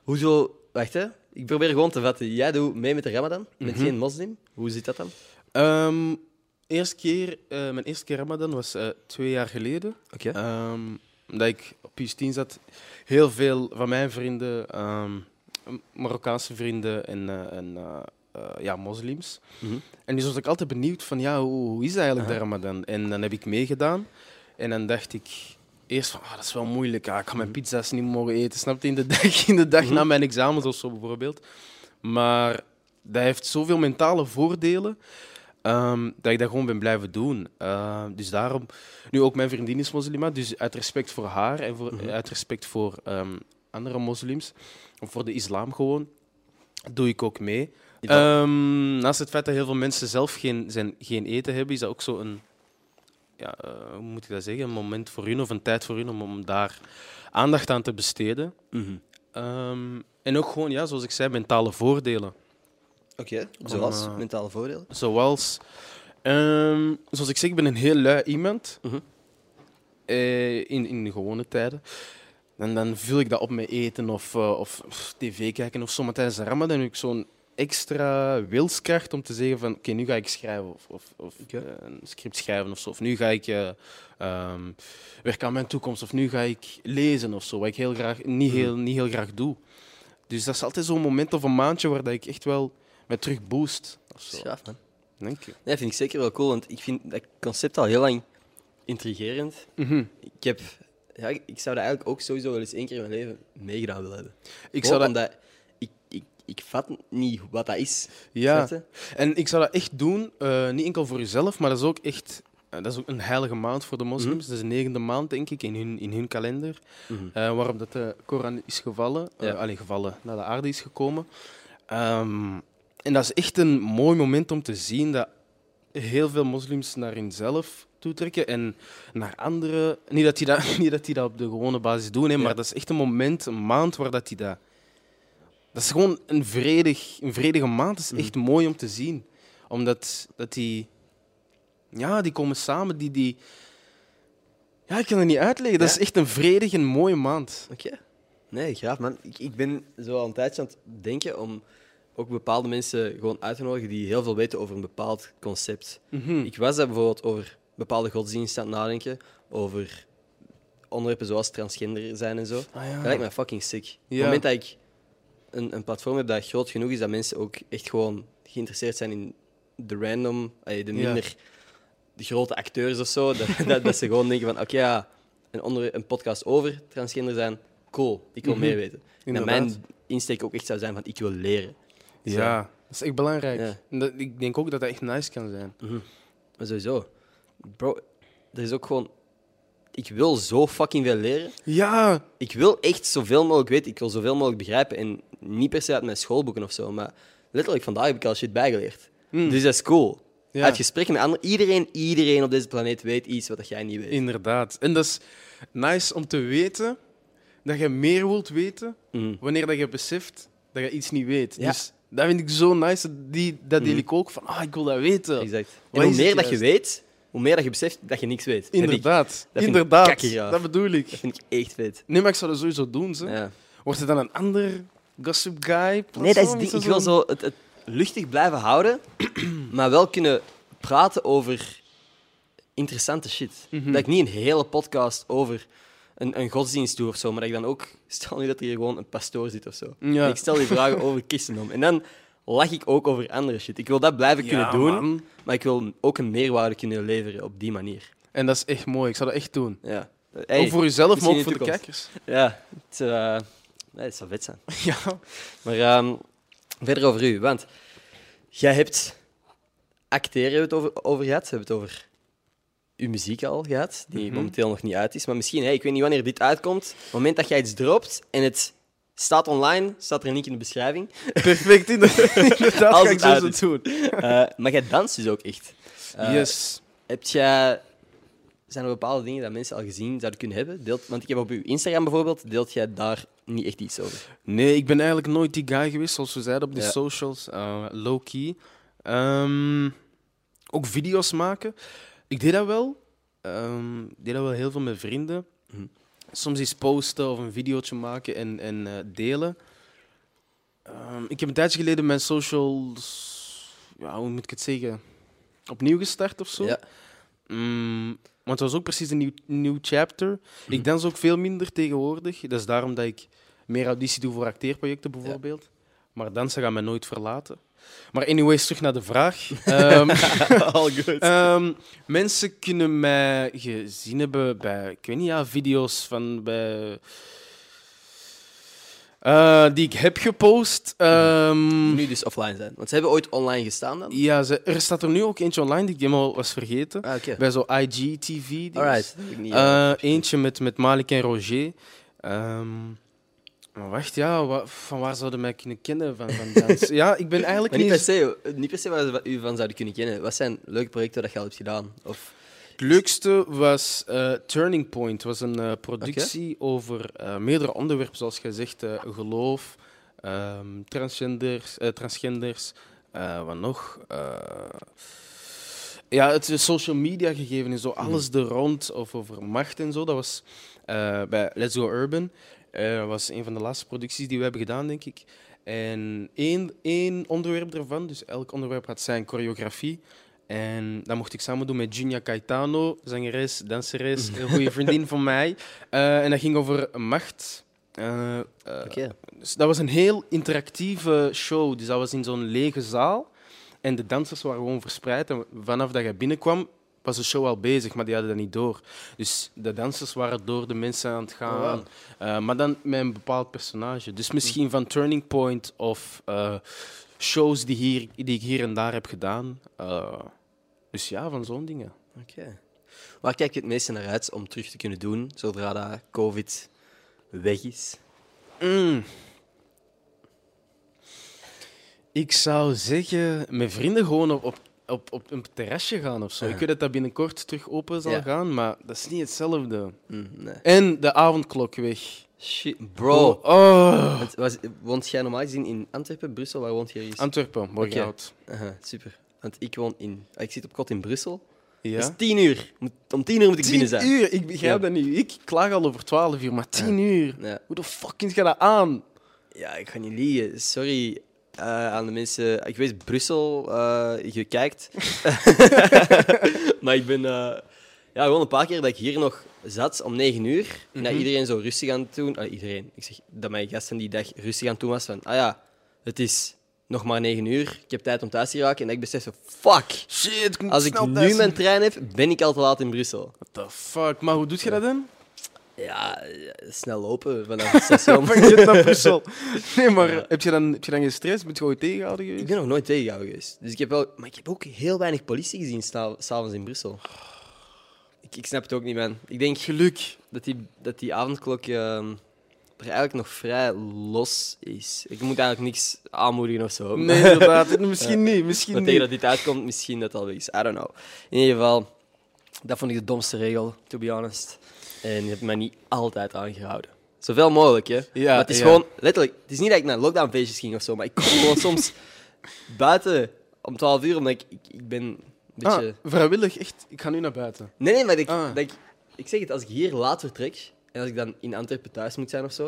Hoezo... Wacht, hè. Ik probeer gewoon te vatten. Jij doet mee met de Ramadan. Je bent Mhm. geen moslim. Hoe zit dat dan? Ehm, eerste keer, eh, mijn eerste keer Ramadan was eh, twee jaar geleden. Oké. Ehm, omdat ik op PS10 zat, heel veel van mijn vrienden, ehm, Marokkaanse vrienden en, eh, en ja, moslims. Mhm. En dus was ik altijd benieuwd van, ja, hoe, hoe is eigenlijk de. Ramadan? En dan heb ik meegedaan. En dan dacht ik eerst van, ah, dat is wel moeilijk. Ah, ik ga mijn pizza's niet mogen eten, snap je? In de dag, in de dag Mhm. na mijn examens of zo bijvoorbeeld. Maar dat heeft zoveel mentale voordelen. ehm, dat ik dat gewoon ben blijven doen. Eh, dus daarom, nu ook mijn vriendin is moslima, dus uit respect voor haar en voor, Mhm. uit respect voor ehm, andere moslims, of voor de islam gewoon, doe ik ook mee. Ehm, naast het feit dat heel veel mensen zelf geen, zijn, geen eten hebben, is dat ook zo een, ja, eh, hoe moet ik dat zeggen, een moment voor hun of een tijd voor hun om, om daar aandacht aan te besteden. Mhm. Ehm, en ook gewoon, ja, zoals ik zei, mentale voordelen. Oké. Zoals eh, mentale voordelen. Zoals, ehm, zoals ik zeg, ik ben een heel lui iemand. Mhm. Eh, in, in de gewone tijden. En dan vul ik dat op met eten of, of, of tv kijken of zo. Maar tijdens de Ramadan heb ik zo'n extra wilskracht om te zeggen van... Oké, nu ga ik schrijven of, of, of eh, een script schrijven of zo. Of nu ga ik eh, ehm, werken aan mijn toekomst. Of nu ga ik lezen of zo. Wat ik heel graag, niet, Mhm. heel, niet heel graag doe. Dus dat is altijd zo'n moment of een maandje waar dat ik echt wel me terug boost. Of zo. Schaaf, man. Dank je. Nee, vind ik zeker wel cool, want ik vind dat concept al heel lang intrigerend. Mhm. Ik heb... Ja, ik zou dat eigenlijk ook sowieso wel eens één keer in mijn leven meegedaan willen hebben. Ik zou dat, omdat... Ik, vat niet wat dat is. ja, en ik zou dat echt doen, eh, niet enkel voor jezelf, maar dat is ook echt eh, dat is ook een heilige maand voor de moslims. Mhm. Dat is de negende maand, denk ik, in hun, in hun kalender. Waarop dat de Koran is gevallen, Ja. alleen gevallen, naar de aarde is gekomen. Ehm, en dat is echt een mooi moment om te zien dat heel veel moslims naar hunzelf toetrekken en naar anderen. Niet dat die dat, niet dat, die dat op de gewone basis doen, hè, Ja. maar dat is echt een moment, een maand waar dat die dat. Dat is gewoon een, vredig, een vredige maand. Dat is echt mooi om te zien. Omdat dat die. Ja, die komen samen. Die, die, ja, ik kan het niet uitleggen. Dat Ja? is echt een vredige, mooie maand. Oké. Nee, graag, man. Ik, ik ben zo al een tijdje aan het denken om ook bepaalde mensen gewoon uit te nodigen die heel veel weten over een bepaald concept. Mhm. Ik was daar bijvoorbeeld over bepaalde godsdiensten aan het nadenken, over onderwerpen zoals transgender zijn en zo. Ah, ja. Dat lijkt me fucking sick. Op het moment dat ik een, een platform dat groot genoeg is, dat mensen ook echt gewoon geïnteresseerd zijn in de random, de minder de grote acteurs of zo, dat, dat, dat ze gewoon denken van, oké, ja, een, onder, een podcast over transgender zijn, cool, ik wil Mhm. meer weten. En mijn insteek ook echt zou zijn van, ik wil leren. Ja, dat is echt belangrijk. Ja. En dat, ik denk ook dat dat echt nice kan zijn. Maar sowieso, bro, er is ook gewoon... Ik wil zo fucking veel leren. Ja, Ik wil echt zoveel mogelijk weten. Ik wil zoveel mogelijk begrijpen. En niet per se uit mijn schoolboeken of zo, maar letterlijk vandaag heb ik al shit bijgeleerd. Mm. Dus dat is cool. Ja. Uit gesprekken met anderen, iedereen, iedereen op deze planeet weet iets wat jij niet weet. inderdaad. En dat is nice om te weten dat je meer wilt weten Mhm. wanneer dat je beseft dat je iets niet weet. Ja. Dus dat vind ik zo nice. Die, dat deel Mhm. ik ook van, ah, ik wil dat weten. Exact. En hoe meer dat je weet, hoe meer dat je beseft dat je niks weet. Inderdaad. dat Inderdaad. kakkergaaf. Dat bedoel ik. Dat vind ik echt vet. Nee, maar ik zou dat sowieso doen. Ze. Ja. Wordt het dan een ander gossip guy? Nee, dat is ding. Ik wil zo het, het luchtig blijven houden, maar wel kunnen praten over interessante shit. Mhm. Dat ik niet een hele podcast over een, een godsdienst doe of zo, maar dat ik dan ook... Stel nu dat er hier gewoon een pastoor zit of zo. Ja. En ik stel die vragen over christendom. En dan lach ik ook over andere shit. Ik wil dat blijven Ja, kunnen doen, man. maar ik wil ook een meerwaarde kunnen leveren op die manier. En dat is echt mooi. Ik zou dat echt doen. Ja. Hey, ook voor jezelf, maar ook voor de kijkers. Ja, het, eh, nee, het zou vet zijn. Ja. Maar ehm, verder over u, want jij hebt acteren hebben we het over, over gehad. We hebben het over uw muziek al gehad, die Mhm. momenteel nog niet uit is. Maar misschien, hey, ik weet niet wanneer dit uitkomt. Op het moment dat jij iets dropt en het staat online, staat er een link in de beschrijving. Perfect. Inderdaad, Als het uit zo is. doen. Eh, maar jij danst dus ook echt. Eh, yes. Heb jij... Zijn er bepaalde dingen dat mensen al gezien zouden kunnen hebben? Deelt, want ik heb op uw Instagram bijvoorbeeld, deelt jij daar niet echt iets over? Nee, ik ben eigenlijk nooit die guy geweest, zoals we zeiden op de Ja. socials. eh, low-key. Ehm, ook video's maken. Ik deed dat wel. Ehm, ik deed dat wel heel veel met vrienden. Mhm. Soms iets posten of een videootje maken en, en eh, delen. Ehm, ik heb een tijdje geleden mijn socials... Ja, hoe moet ik het zeggen? Opnieuw gestart of zo. Ja. Mm, want het was ook precies een nieuw, nieuw chapter. Mhm. Ik dans ook veel minder tegenwoordig. Dat is daarom dat ik meer auditie doe voor acteerprojecten bijvoorbeeld. Maar dansen gaat mij nooit verlaten. Maar anyways, terug naar de vraag. Ehm, All good. mensen kunnen mij gezien hebben bij, ik weet niet, ja, video's van bij... eh, die ik heb gepost. Ehm, nu dus offline zijn. Want ze hebben ooit online gestaan dan? ja, ze, er staat er nu ook eentje online die ik helemaal was vergeten. Ah. Bij zo'n IGTV. Alright. Eh, eentje met, met Malik en Roger. Ehm, maar wacht, ja, wa- van waar zouden mij kunnen kennen van, van dans? ja, ik ben eigenlijk Maar niet per, se, niet per se waar ze u van zouden kunnen kennen. Wat zijn leuke projecten dat je al hebt gedaan? Of, Het leukste was eh, Turning Point. was een eh, productie over eh, meerdere onderwerpen, zoals jij zegt. eh, geloof, ehm, transgenders, eh, transgenders eh, wat nog? Eh, ja, het is social media gegeven en zo. Alles er rond, of over macht en zo. Dat was eh, bij Let's Go Urban. Eh, Dat was een van de laatste producties die we hebben gedaan, denk ik. En één, één onderwerp ervan, dus elk onderwerp had zijn choreografie. En dat mocht ik samen doen met Junia Caetano, zangeres, danseres, een goede vriendin van mij. Eh, en dat ging over macht. Eh, Oké. dus dat was een heel interactieve show. Dus dat was in zo'n lege zaal. En de dansers waren gewoon verspreid. En vanaf dat je binnenkwam, was de show al bezig, maar die hadden dat niet door. Dus de dansers waren door de mensen aan het gaan. Oh, wow. Eh, maar dan met een bepaald personage. Dus misschien van Turning Point of eh, shows die, hier, die ik hier en daar heb gedaan. Eh, dus ja, van zo'n dingen. Oké. Waar kijk je het meeste naar uit om terug te kunnen doen zodra dat COVID weg is? Mm. Ik zou zeggen, met vrienden gewoon op, op, op, op een terrasje gaan of zo. Ik weet dat dat binnenkort terug open zal Ja. gaan, maar dat is niet hetzelfde. Nee. En de avondklok weg. Shit, bro. Oh. Was, woont jij normaal gezien in Antwerpen, Brussel? Waar woont jij? Antwerpen, Borgerhout. Aha, super. Want ik woon in... ah, Ik zit op kot in Brussel. Ja. Het is tien uur. Om tien uur moet ik binnen Tien zijn. uur, ik begrijp Ja. dat niet. Ik klaag al over 12 uur, maar 10 uur. Ja. Hoe de fuck kun je dat aan? Ja, ik ga niet liegen. Sorry eh, aan de mensen. Ik weet, Brussel, eh, je kijkt. maar ik ben eh, ja, gewoon een paar keer dat ik hier nog zat om 9 uur. En dat Mhm. iedereen zo rustig aan het doen. ah, iedereen. Ik zeg dat mijn gasten die dag rustig aan het doen was van. Ah ja, het is nog maar 9 uur, ik heb tijd om thuis te raken. En ik besef, zo, fuck, Shit, ik als ik nu thuis mijn trein heb, ben ik al te laat in Brussel. What the fuck? Maar hoe doe je dat dan? Ja, snel lopen vanaf het station. Van Gent naar Brussel. Nee, maar heb, je dan, heb je dan gestrest? Ben je gewoon tegengehouden geweest? Ik ben nog nooit tegengehouden geweest. Dus ik heb wel, maar ik heb ook heel weinig politie gezien s'avonds in Brussel. Ik, ik snap het ook niet, man. Ik denk Geluk. dat die, dat die avondklok ehm, er eigenlijk nog vrij los is. Ik moet eigenlijk niks aanmoedigen of zo. Nee, inderdaad. Misschien niet. Misschien Maar niet. tegen dat dit uitkomt, misschien dat al weg is. I don't know. In ieder geval, dat vond ik de domste regel, to be honest. En die heb mij niet altijd aangehouden. Zoveel mogelijk, hè. Ja, maar het is ja. gewoon, letterlijk, het is niet dat ik naar lockdownfeestjes ging of zo, maar ik kom gewoon soms buiten om 12 uur, omdat ik, ik, ik ben een beetje... Ah, vrijwillig, echt. Ik ga nu naar buiten. Nee, nee, maar ik, Ah. dat ik, ik zeg het, als ik hier laat vertrek en als ik dan in Antwerpen thuis moet zijn of zo,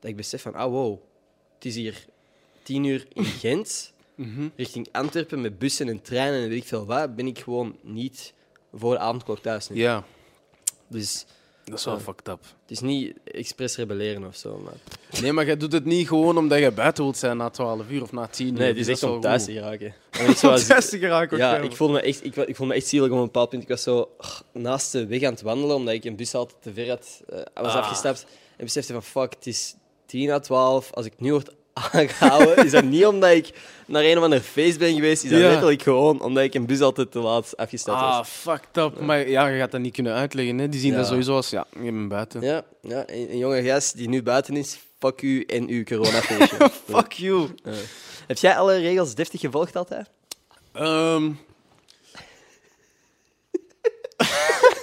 dat ik besef van, ah wow, het is hier 10 uur in Gent, Mhm. richting Antwerpen met bussen en treinen en weet ik veel wat, ben ik gewoon niet voor de avondklok thuis nu. Ja, Dus dat is wel fucked up. het is niet expres rebelleren of zo. Maar... Nee, maar jij doet het niet gewoon omdat je buiten wilt zijn na 12 uur of na 10 uur. Nee, het is Dus echt om thuis goed. te geraken. Om thuis te geraken. ja, ik voelde me echt, ik, ik voelde me echt zielig op een bepaald punt. Ik was zo oh, naast de weg aan het wandelen, omdat ik een bus altijd te ver had, eh, was Ah. afgestapt. En besefte van, fuck, het is 10 à 12. Als ik nu word aangehouden, is dat niet omdat ik naar een of ander feest ben geweest. Is dat Ja. letterlijk gewoon omdat ik een bus altijd te laat afgestapt Ah, was. fucked up. Maar ja, je gaat dat niet kunnen uitleggen. Hè. Die zien Ja. dat sowieso als, ja, je bent buiten. Ja, ja een, een jonge gast die nu buiten is, fuck u en uw coronafeestje. Fuck you. Heb jij alle regels deftig gevolgd altijd? Ehm,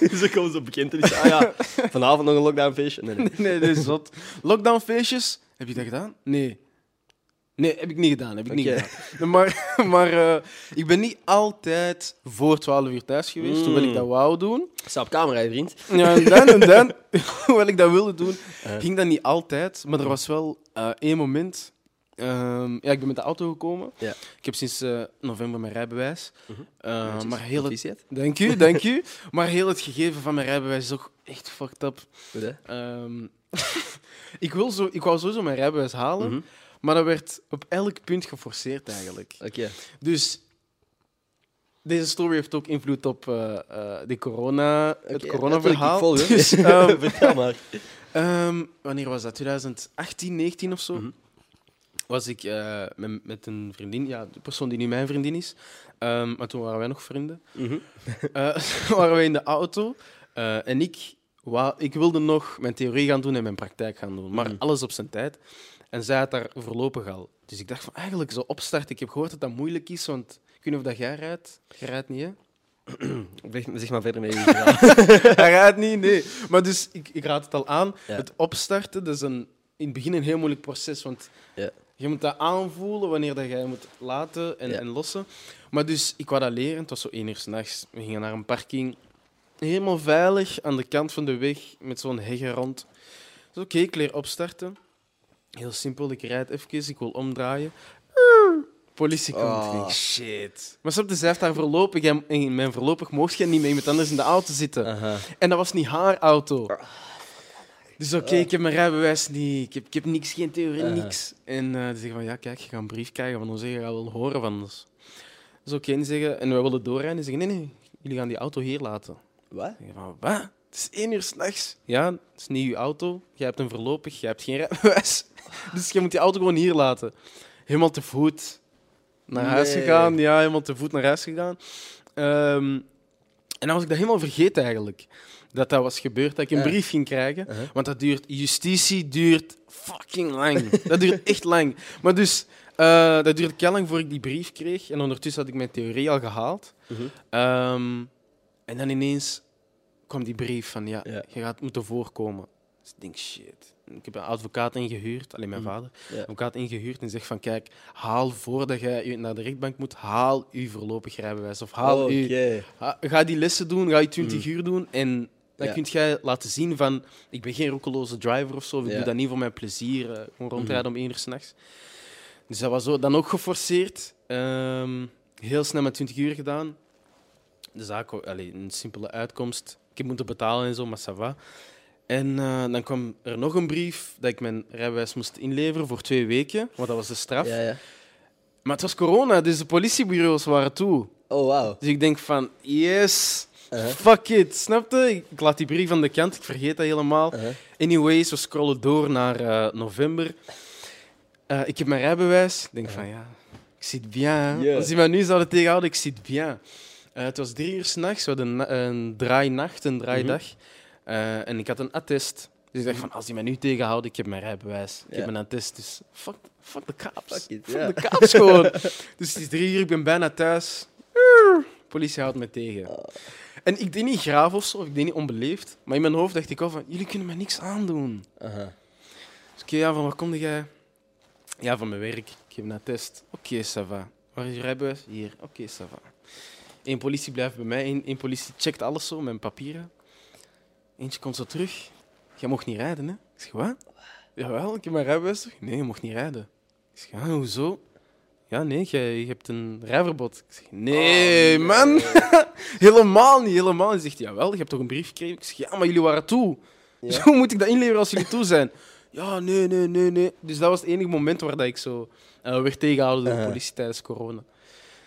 Zo komen zo bekend en ah ja, vanavond nog een lockdownfeestje. Nee, nee. nee, dat is zot. Lockdownfeestjes, heb je dat gedaan? Nee. Nee, heb ik niet gedaan. Heb ik niet gedaan. Maar, maar eh, ik ben niet altijd voor 12 uur thuis geweest, Mm. hoewel ik dat wou doen. Sta op camera, hè, vriend. Ja, en dan, en dan, hoewel ik dat wilde doen, Eh. ging dat niet altijd. Maar er was wel eh, één moment. ehm, ja, ik ben met de auto gekomen. Ja. Ik heb sinds november mijn rijbewijs. Netjes. maar heel het, dank u, dank u. Maar heel het gegeven van mijn rijbewijs is ook echt fucked up. Goed? Ehm, ik, wil zo, ik wou sowieso mijn rijbewijs halen, Mhm. Maar dat werd op elk punt geforceerd eigenlijk. Oké. Dus deze story heeft ook invloed op eh, eh, de corona, het corona-verhaal. ik volg. Dus, ehm, Vertel maar. Ehm, wanneer was dat? 2018, 19 of zo? Mhm. Was ik eh, met, met een vriendin, ja, de persoon die nu mijn vriendin is. Ehm, maar toen waren wij nog vrienden. Eh, waren wij in de auto en ik, ik wilde nog mijn theorie gaan doen en mijn praktijk gaan doen. Maar Mhm. alles op zijn tijd. En zij had daar voorlopig al. Dus ik dacht van eigenlijk zo opstarten. Ik heb gehoord dat dat moeilijk is, want ik weet niet of dat jij rijdt. Jij rijdt niet, hè? Zeg- maar verder verhaal. Hij rijdt niet, nee. Maar dus, ik, ik raad het al aan. Ja. Het opstarten, dat is een, in het begin een heel moeilijk proces. Want Ja. je moet dat aanvoelen wanneer dat jij moet laten en, Ja. en lossen. Maar dus, ik wou dat leren. Het was zo één uur s'nachts. We gingen naar een parking. Helemaal veilig, aan de kant van de weg, met zo'n hegge rond. Dus oké, ik leer opstarten. Heel simpel, ik rijd even, ik wil omdraaien. Politie komt. Oh. Ik denk, shit. Maar snap je, zij heeft daar voorlopig, en in mijn voorlopig mocht je niet met iemand anders in de auto zitten. En dat was niet haar auto. Dus oké, Ah. ik heb mijn rijbewijs niet, ik heb, ik heb niks, geen theorie, niks. En eh die zeggen van, ja, kijk, je gaat een brief krijgen van ons, je gaat wel horen van ons. Dus oké, en die zeggen, en wij willen doorrijden, die zeggen, nee, nee, jullie gaan die auto hier laten. Wat? Van, wat? Het is één uur s'nachts. Ja, het is niet uw auto, jij hebt een voorlopig, jij hebt geen rijbewijs. Dus je moet die auto gewoon hier laten. Helemaal te voet naar huis Nee. gegaan, ja, helemaal te voet naar huis gegaan. Ehm, en dan was ik dat helemaal vergeten eigenlijk. Dat dat was gebeurd, dat ik een Ja. brief ging krijgen. Uh-huh. Want dat duurt, justitie duurt fucking lang. dat duurt echt lang. Maar dus, eh, dat duurde heel lang voor ik die brief kreeg. En ondertussen had ik mijn theorie al gehaald. Mhm. Ehm, en dan ineens kwam die brief van, ja, Ja. je gaat moeten voorkomen. Dus ik denk, shit. Ik heb een advocaat ingehuurd, alleen mijn Mhm. vader. Ja. Advocaat ingehuurd en zegt van, kijk, haal voordat je naar de rechtbank moet, haal uw voorlopig rijbewijs. Of haal Ha- Ga die lessen doen, ga je 20 Mm. uur doen en dan Ja. kun jij laten zien van ik ben geen roekeloze driver of zo, of ik doe dat niet voor mijn plezier, eh, gewoon rondrijden Mhm. om één uur s'nachts. Dus dat was zo, dan ook geforceerd. Ehm, heel snel met 20 uur gedaan. De zaak, allee, een simpele uitkomst. Ik heb moeten betalen en zo, maar ça va. En eh, dan kwam er nog een brief dat ik mijn rijbewijs moest inleveren voor twee weken, want dat was de straf. Ja, ja. Maar het was corona, dus de politiebureaus waren toe. Oh, wauw. Dus ik denk van, yes, Uh-huh. fuck it, snap je? Ik, ik laat die brief aan de kant, ik vergeet dat helemaal. Uh-huh. Anyways, we scrollen door naar eh, november. Eh, ik heb mijn rijbewijs. Ik denk van, ja, ik zit bien. Ja. Als mij nu zouden tegenhouden, ik zit bien. Eh, het was drie uur s'nachts, we hadden een, een draainacht, een draaidag. Eh, en ik had een attest. Dus ik dacht van, als die mij nu tegenhouden, ik heb mijn rijbewijs. Ik Ja. heb een attest, dus fuck, fuck de cops. Fuck it, Fuck de cops gewoon. dus het is drie uur, ik ben bijna thuis. Politie houdt me tegen. Oh. En ik deed niet graaf of zo, ik deed niet onbeleefd. Maar in mijn hoofd dacht ik al van, jullie kunnen me niks aandoen. Aha. Dus oké, ja, van waar kom jij? Ja, van mijn werk. Ik heb een attest. Oké, ça va. Waar is je rijbewijs? Hier. Oké, ça va. Eén politie blijft bij mij. Één politie checkt alles zo, mijn papieren. Eentje komt zo terug. Jij mocht niet rijden, hè? Ik zeg, wat? Jawel, ik heb mijn rijbewijs terug. Nee, je mocht niet rijden. Ik zeg, ja, hoezo? Ja, nee, jij je hebt een rijverbod. Ik zeg, nee, Oh, man. helemaal niet, helemaal niet. Hij zegt, jawel, je hebt toch een brief gekregen? Ik zeg, ja, maar jullie waren toe. Ja. Hoe moet ik dat inleveren als jullie toe zijn? Ja, nee, nee, nee, nee. Dus dat was het enige moment waar dat ik zo eh, werd tegengehouden door de Aha. politie tijdens corona.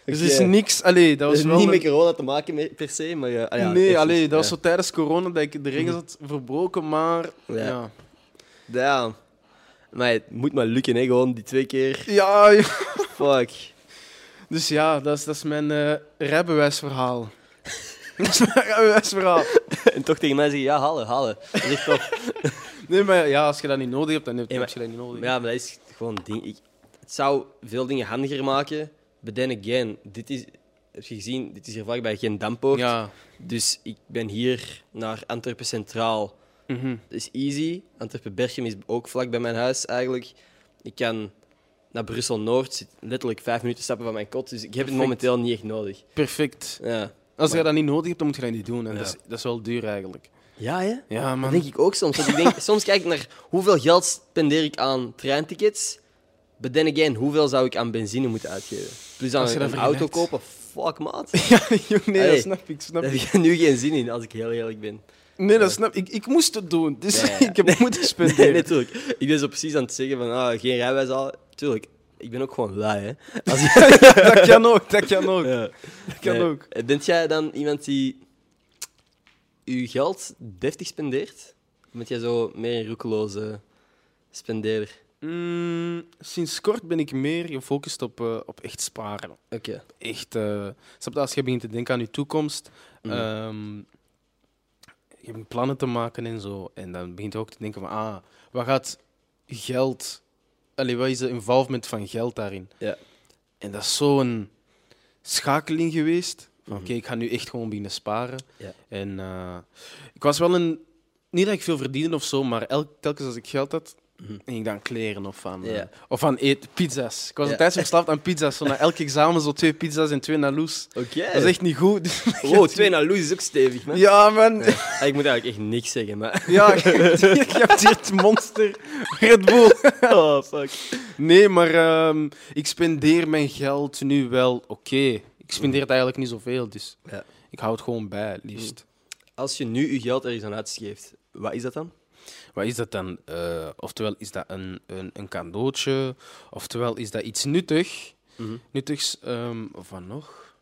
Dus er is niks... Allee, dat was Dus wel... niet een- met corona te maken per se, maar ja. ah ja, nee, allee, iets, dat was zo tijdens corona dat ik de regels had verbroken, maar... Ja. Ja, Damn. Maar het moet maar lukken, hè, gewoon die twee keer. ja, ja. Fuck. Dus ja, dat is, dat is mijn eh, rijbewijsverhaal. dat is mijn rijbewijsverhaal. en toch tegen mij zeggen, ja, halen, halen. Dat is echt. Nee, maar ja, als je dat niet nodig hebt, dan heb Ja, maar- je dat niet nodig. Maar ja, maar dat is gewoon ding. Ik, het zou veel dingen handiger maken. But then again, dit is, heb je gezien, dit is hier vlakbij geen dampoort. Ja. Dus ik ben hier naar Antwerpen Centraal. Mhm. Dat is easy. Antwerpen-Berchem is ook vlak bij mijn huis eigenlijk. Ik kan naar Brussel-Noord, zit letterlijk vijf minuten stappen van mijn kot. Dus ik heb het momenteel niet echt nodig. Perfect. Ja, Als je Maar- dat niet nodig hebt, dan moet je dat niet doen. En Ja. dat, is, dat is wel duur eigenlijk. ja hè? Ja, Dat man. denk ik ook soms. Want ik denk, soms kijk ik naar hoeveel geld spendeer ik aan treintickets. But then again, hoeveel zou ik aan benzine moeten uitgeven? Plus aan Als je een, dat een auto vergelijkt. kopen. Fuck, maat. Ja, jong, nee, Allee. dat snap ik. Snap Daar heb ik nu geen zin in, als ik heel eerlijk ben. Nee, dat snap ik. Ik moest het doen. Dus Ja, ja. ik heb moeten Nee, spenderen. natuurlijk. Ik ben zo precies aan het zeggen van ah, geen rijbewijs halen. Tuurlijk, ik ben ook gewoon lui, hè. Als dat kan ook, dat kan ook. Ja. Dat kan Nee. ook. Bent jij dan iemand die uw geld deftig spendeert? Of bent jij zo meer een roekeloze spendeerder? Mm, sinds kort ben ik meer gefocust op, eh, op echt sparen. Oké. Echt, snap je, als je begint te denken aan je toekomst, Mhm. ehm, je hebt plannen te maken en zo. En dan begint je ook te denken van, ah, wat gaat geld... Allee, wat is de involvement van geld daarin? Ja. En dat is zo'n schakeling geweest. Mhm. Oké, ik ga nu echt gewoon beginnen sparen. Ja. En eh, ik was wel een... Niet dat ik veel verdiende of zo, maar elk, telkens als ik geld had. Ging ik dan kleren of aan, eh, of aan eten, pizza's. Ik was Ja. een tijd verslaafd aan pizza's. Zo na elk examen zo twee pizza's en twee naloes. Oké. Dat is echt niet goed. Dus Wow, twee naar Loes is ook stevig, man. Ja, man. Ja. Ah, Ik moet eigenlijk echt niks zeggen, maar... Ja, je, je hebt hier het monster Red Bull. Oh, fuck. Nee, maar ehm, ik spendeer mijn geld nu wel oké. Ik spendeer het eigenlijk niet zoveel, dus Ja. ik hou het gewoon bij, liefst. Als je nu je geld ergens aan uitgeeft, wat is dat dan? Wat is dat dan? Eh, oftewel is dat een, een, een cadeautje, oftewel is dat iets nuttig, Mhm. nuttigs. of wat nog?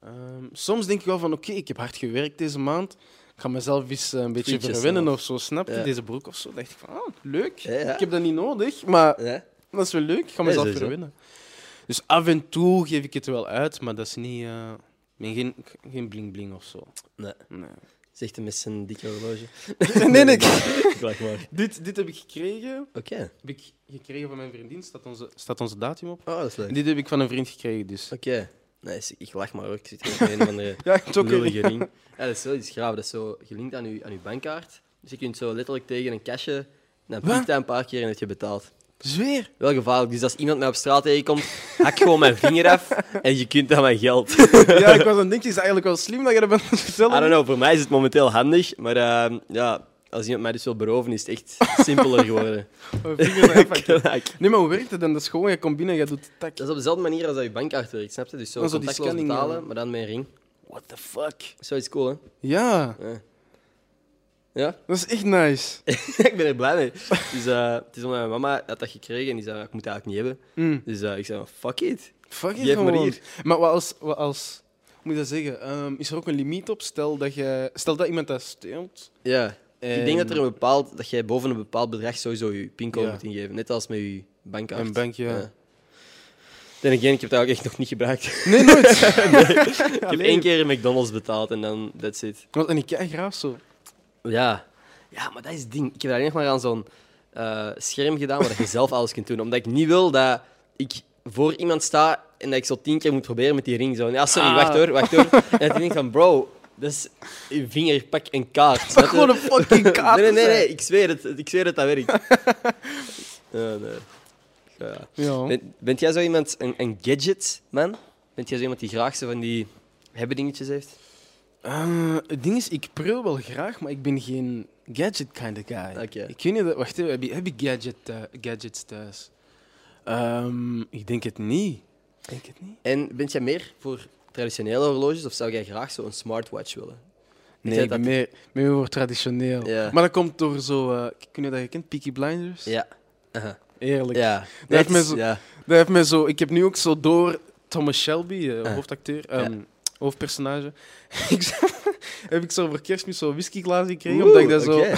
Ehm, soms denk ik wel van, oké, ik heb hard gewerkt deze maand. Ik ga mezelf eens eh, een beetje verwennen of zo, snap je? Ja. Deze broek of zo. dacht ik van, ah, leuk. Ja, ja. Ik heb dat niet nodig, maar dat is wel leuk. Ik ga mezelf verwennen. Dus af en toe geef ik het wel uit, maar dat is niet... geen, geen bling-bling of zo. Nee. Nee. Zegt hij met zijn dikke horloge. nee, nee. Ik lach maar. dit, dit heb ik gekregen. Oké. Heb ik gekregen van mijn vriendin. Staat onze, staat onze datum op. Oh, dat is leuk. En dit heb ik van een vriend gekregen, dus... Oké. Nice, ik lach maar hoor. Ik zit hier met een van de Ja, ik ook lullige ring. Ja, dat is wel iets graaf. Dat is zo gelinkt aan je, aan uw bankkaart. Dus je kunt zo letterlijk tegen een dan Wat? piept hij een paar keer en heb je betaald. Zweer. Wel gevaarlijk. Dus als iemand mij op straat tegenkomt, hak gewoon mijn vinger af en je kunt aan mijn geld. Ja, ik was aan het denken, is eigenlijk wel slim dat je dat bent het I vertellen. don't know, voor mij is het momenteel handig, maar ehm, ja, als iemand mij dus wil beroven, is het echt simpeler geworden. Nee, maar hoe werkt het dan? Dat is gewoon, je komt binnen en je doet tak. Dat is op dezelfde manier als dat je bankkaart werkt, snap je? Dus zo zo die contactloos scanning, betalen, maar dan met een ring. What the fuck? Zoiets cool, hè? Ja. Ja. Ja, Dat is echt nice. ik ben er blij mee. Dus, eh, het is omdat mijn mama had dat gekregen en die zei, ik moet dat eigenlijk niet hebben. Mm. Dus eh, ik zei, fuck it. Fuck it Geef maar gewoon. hier. Maar wat als, wat als hoe moet je dat zeggen? Ehm, is er ook een limiet op? Stel dat, je, stel dat iemand dat steelt. Ja, ik denk dat er en- een bepaald, dat jij boven een bepaald bedrag sowieso je pincode Ja. moet ingeven. Net als met je bankkaart. Een bankje, ja. Dan again, ik heb dat ook echt nog niet gebruikt. Nee, nooit. ik heb één keer een McDonald's betaald en dan, that's it. Wat, en ik kijk graag zo. Ja. ja, maar dat is het ding. Ik heb dat alleen nog maar aan zo'n eh, scherm gedaan waar je zelf alles kunt doen. Omdat ik niet wil dat ik voor iemand sta en dat ik zo tien keer moet proberen met die ring. Zo. Ja, sorry, Ah. wacht hoor, wacht hoor. En dat ik denk van, bro, dat is je vinger, pak een kaart. je? Gewoon een fucking kaart. Nee, nee, nee, ik zweer het. Ik zweer het, dat werkt. Nee. Ja. Ja. Ben, bent jij zo iemand, een, een gadget, man? Bent jij zo iemand die graag zo van die hebben dingetjes heeft? Eh, het ding is, ik prul wel graag, maar ik ben geen gadget kind of guy. Ik weet niet, dat- wacht even, heb je, heb je gadget, eh, gadgets thuis? Ehm, ik denk het niet. Ik denk het niet. En bent jij meer voor traditionele horloges of zou jij graag zo een smartwatch willen? Nee, jij ik ben dat- meer, meer voor traditioneel. Ja. Maar dat komt door zo... eh kun je dat je kent? Peaky Blinders? Ja. Eerlijk. Ja. heeft Net- mij zo- ja. Dat heeft mij zo... Ik heb nu ook zo door Thomas Shelby, eh, hoofdacteur, Ja. Hoofdpersonage. heb ik zo voor kerstmis zo'n whiskyglaas gekregen, Oeh, omdat ik dat zo...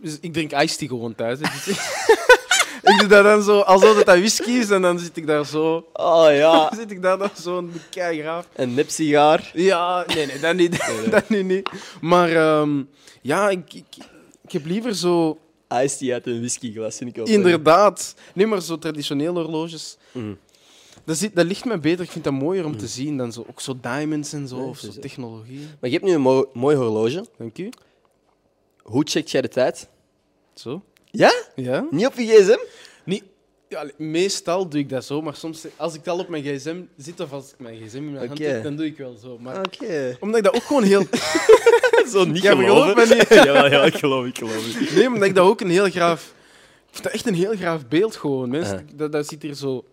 Dus ik drink iced tea gewoon thuis. Dus ik doe dat dan zo, alsof het dat whisky is, en dan zit ik daar zo... Oh ja. zit ik daar dan zo een keigraaf. Een nipsigaar. Ja, nee, nee, dat niet. nee. dat nu niet. Maar ehm, ja, ik, ik, ik heb liever zo... Tea uit een whiskyglas, vind ik ook. Inderdaad. Nee, maar zo traditionele horloges. Mhm. Dat, zit, dat ligt me beter. Ik vind dat mooier om te zien dan zo, ook zo diamonds en zo, Nee, of zo dus- technologie. Maar je hebt nu een mo- mooi horloge. Dank u. Hoe checkt jij de tijd? Zo. Ja? Ja? Niet op je gsm? Niet, ja, meestal doe ik dat zo, maar soms als ik al op mijn gsm zit of als ik mijn gsm in mijn hand heb, dan doe ik wel zo. Maar Oké. omdat ik dat ook gewoon heel... Zo niet me niet. Jawel, ja, ik geloof, ik geloof. Nee, omdat ik dat ook een heel graaf... Ik vind dat echt een heel graaf beeld gewoon. Mensen, Ah. dat, dat ziet hier zo...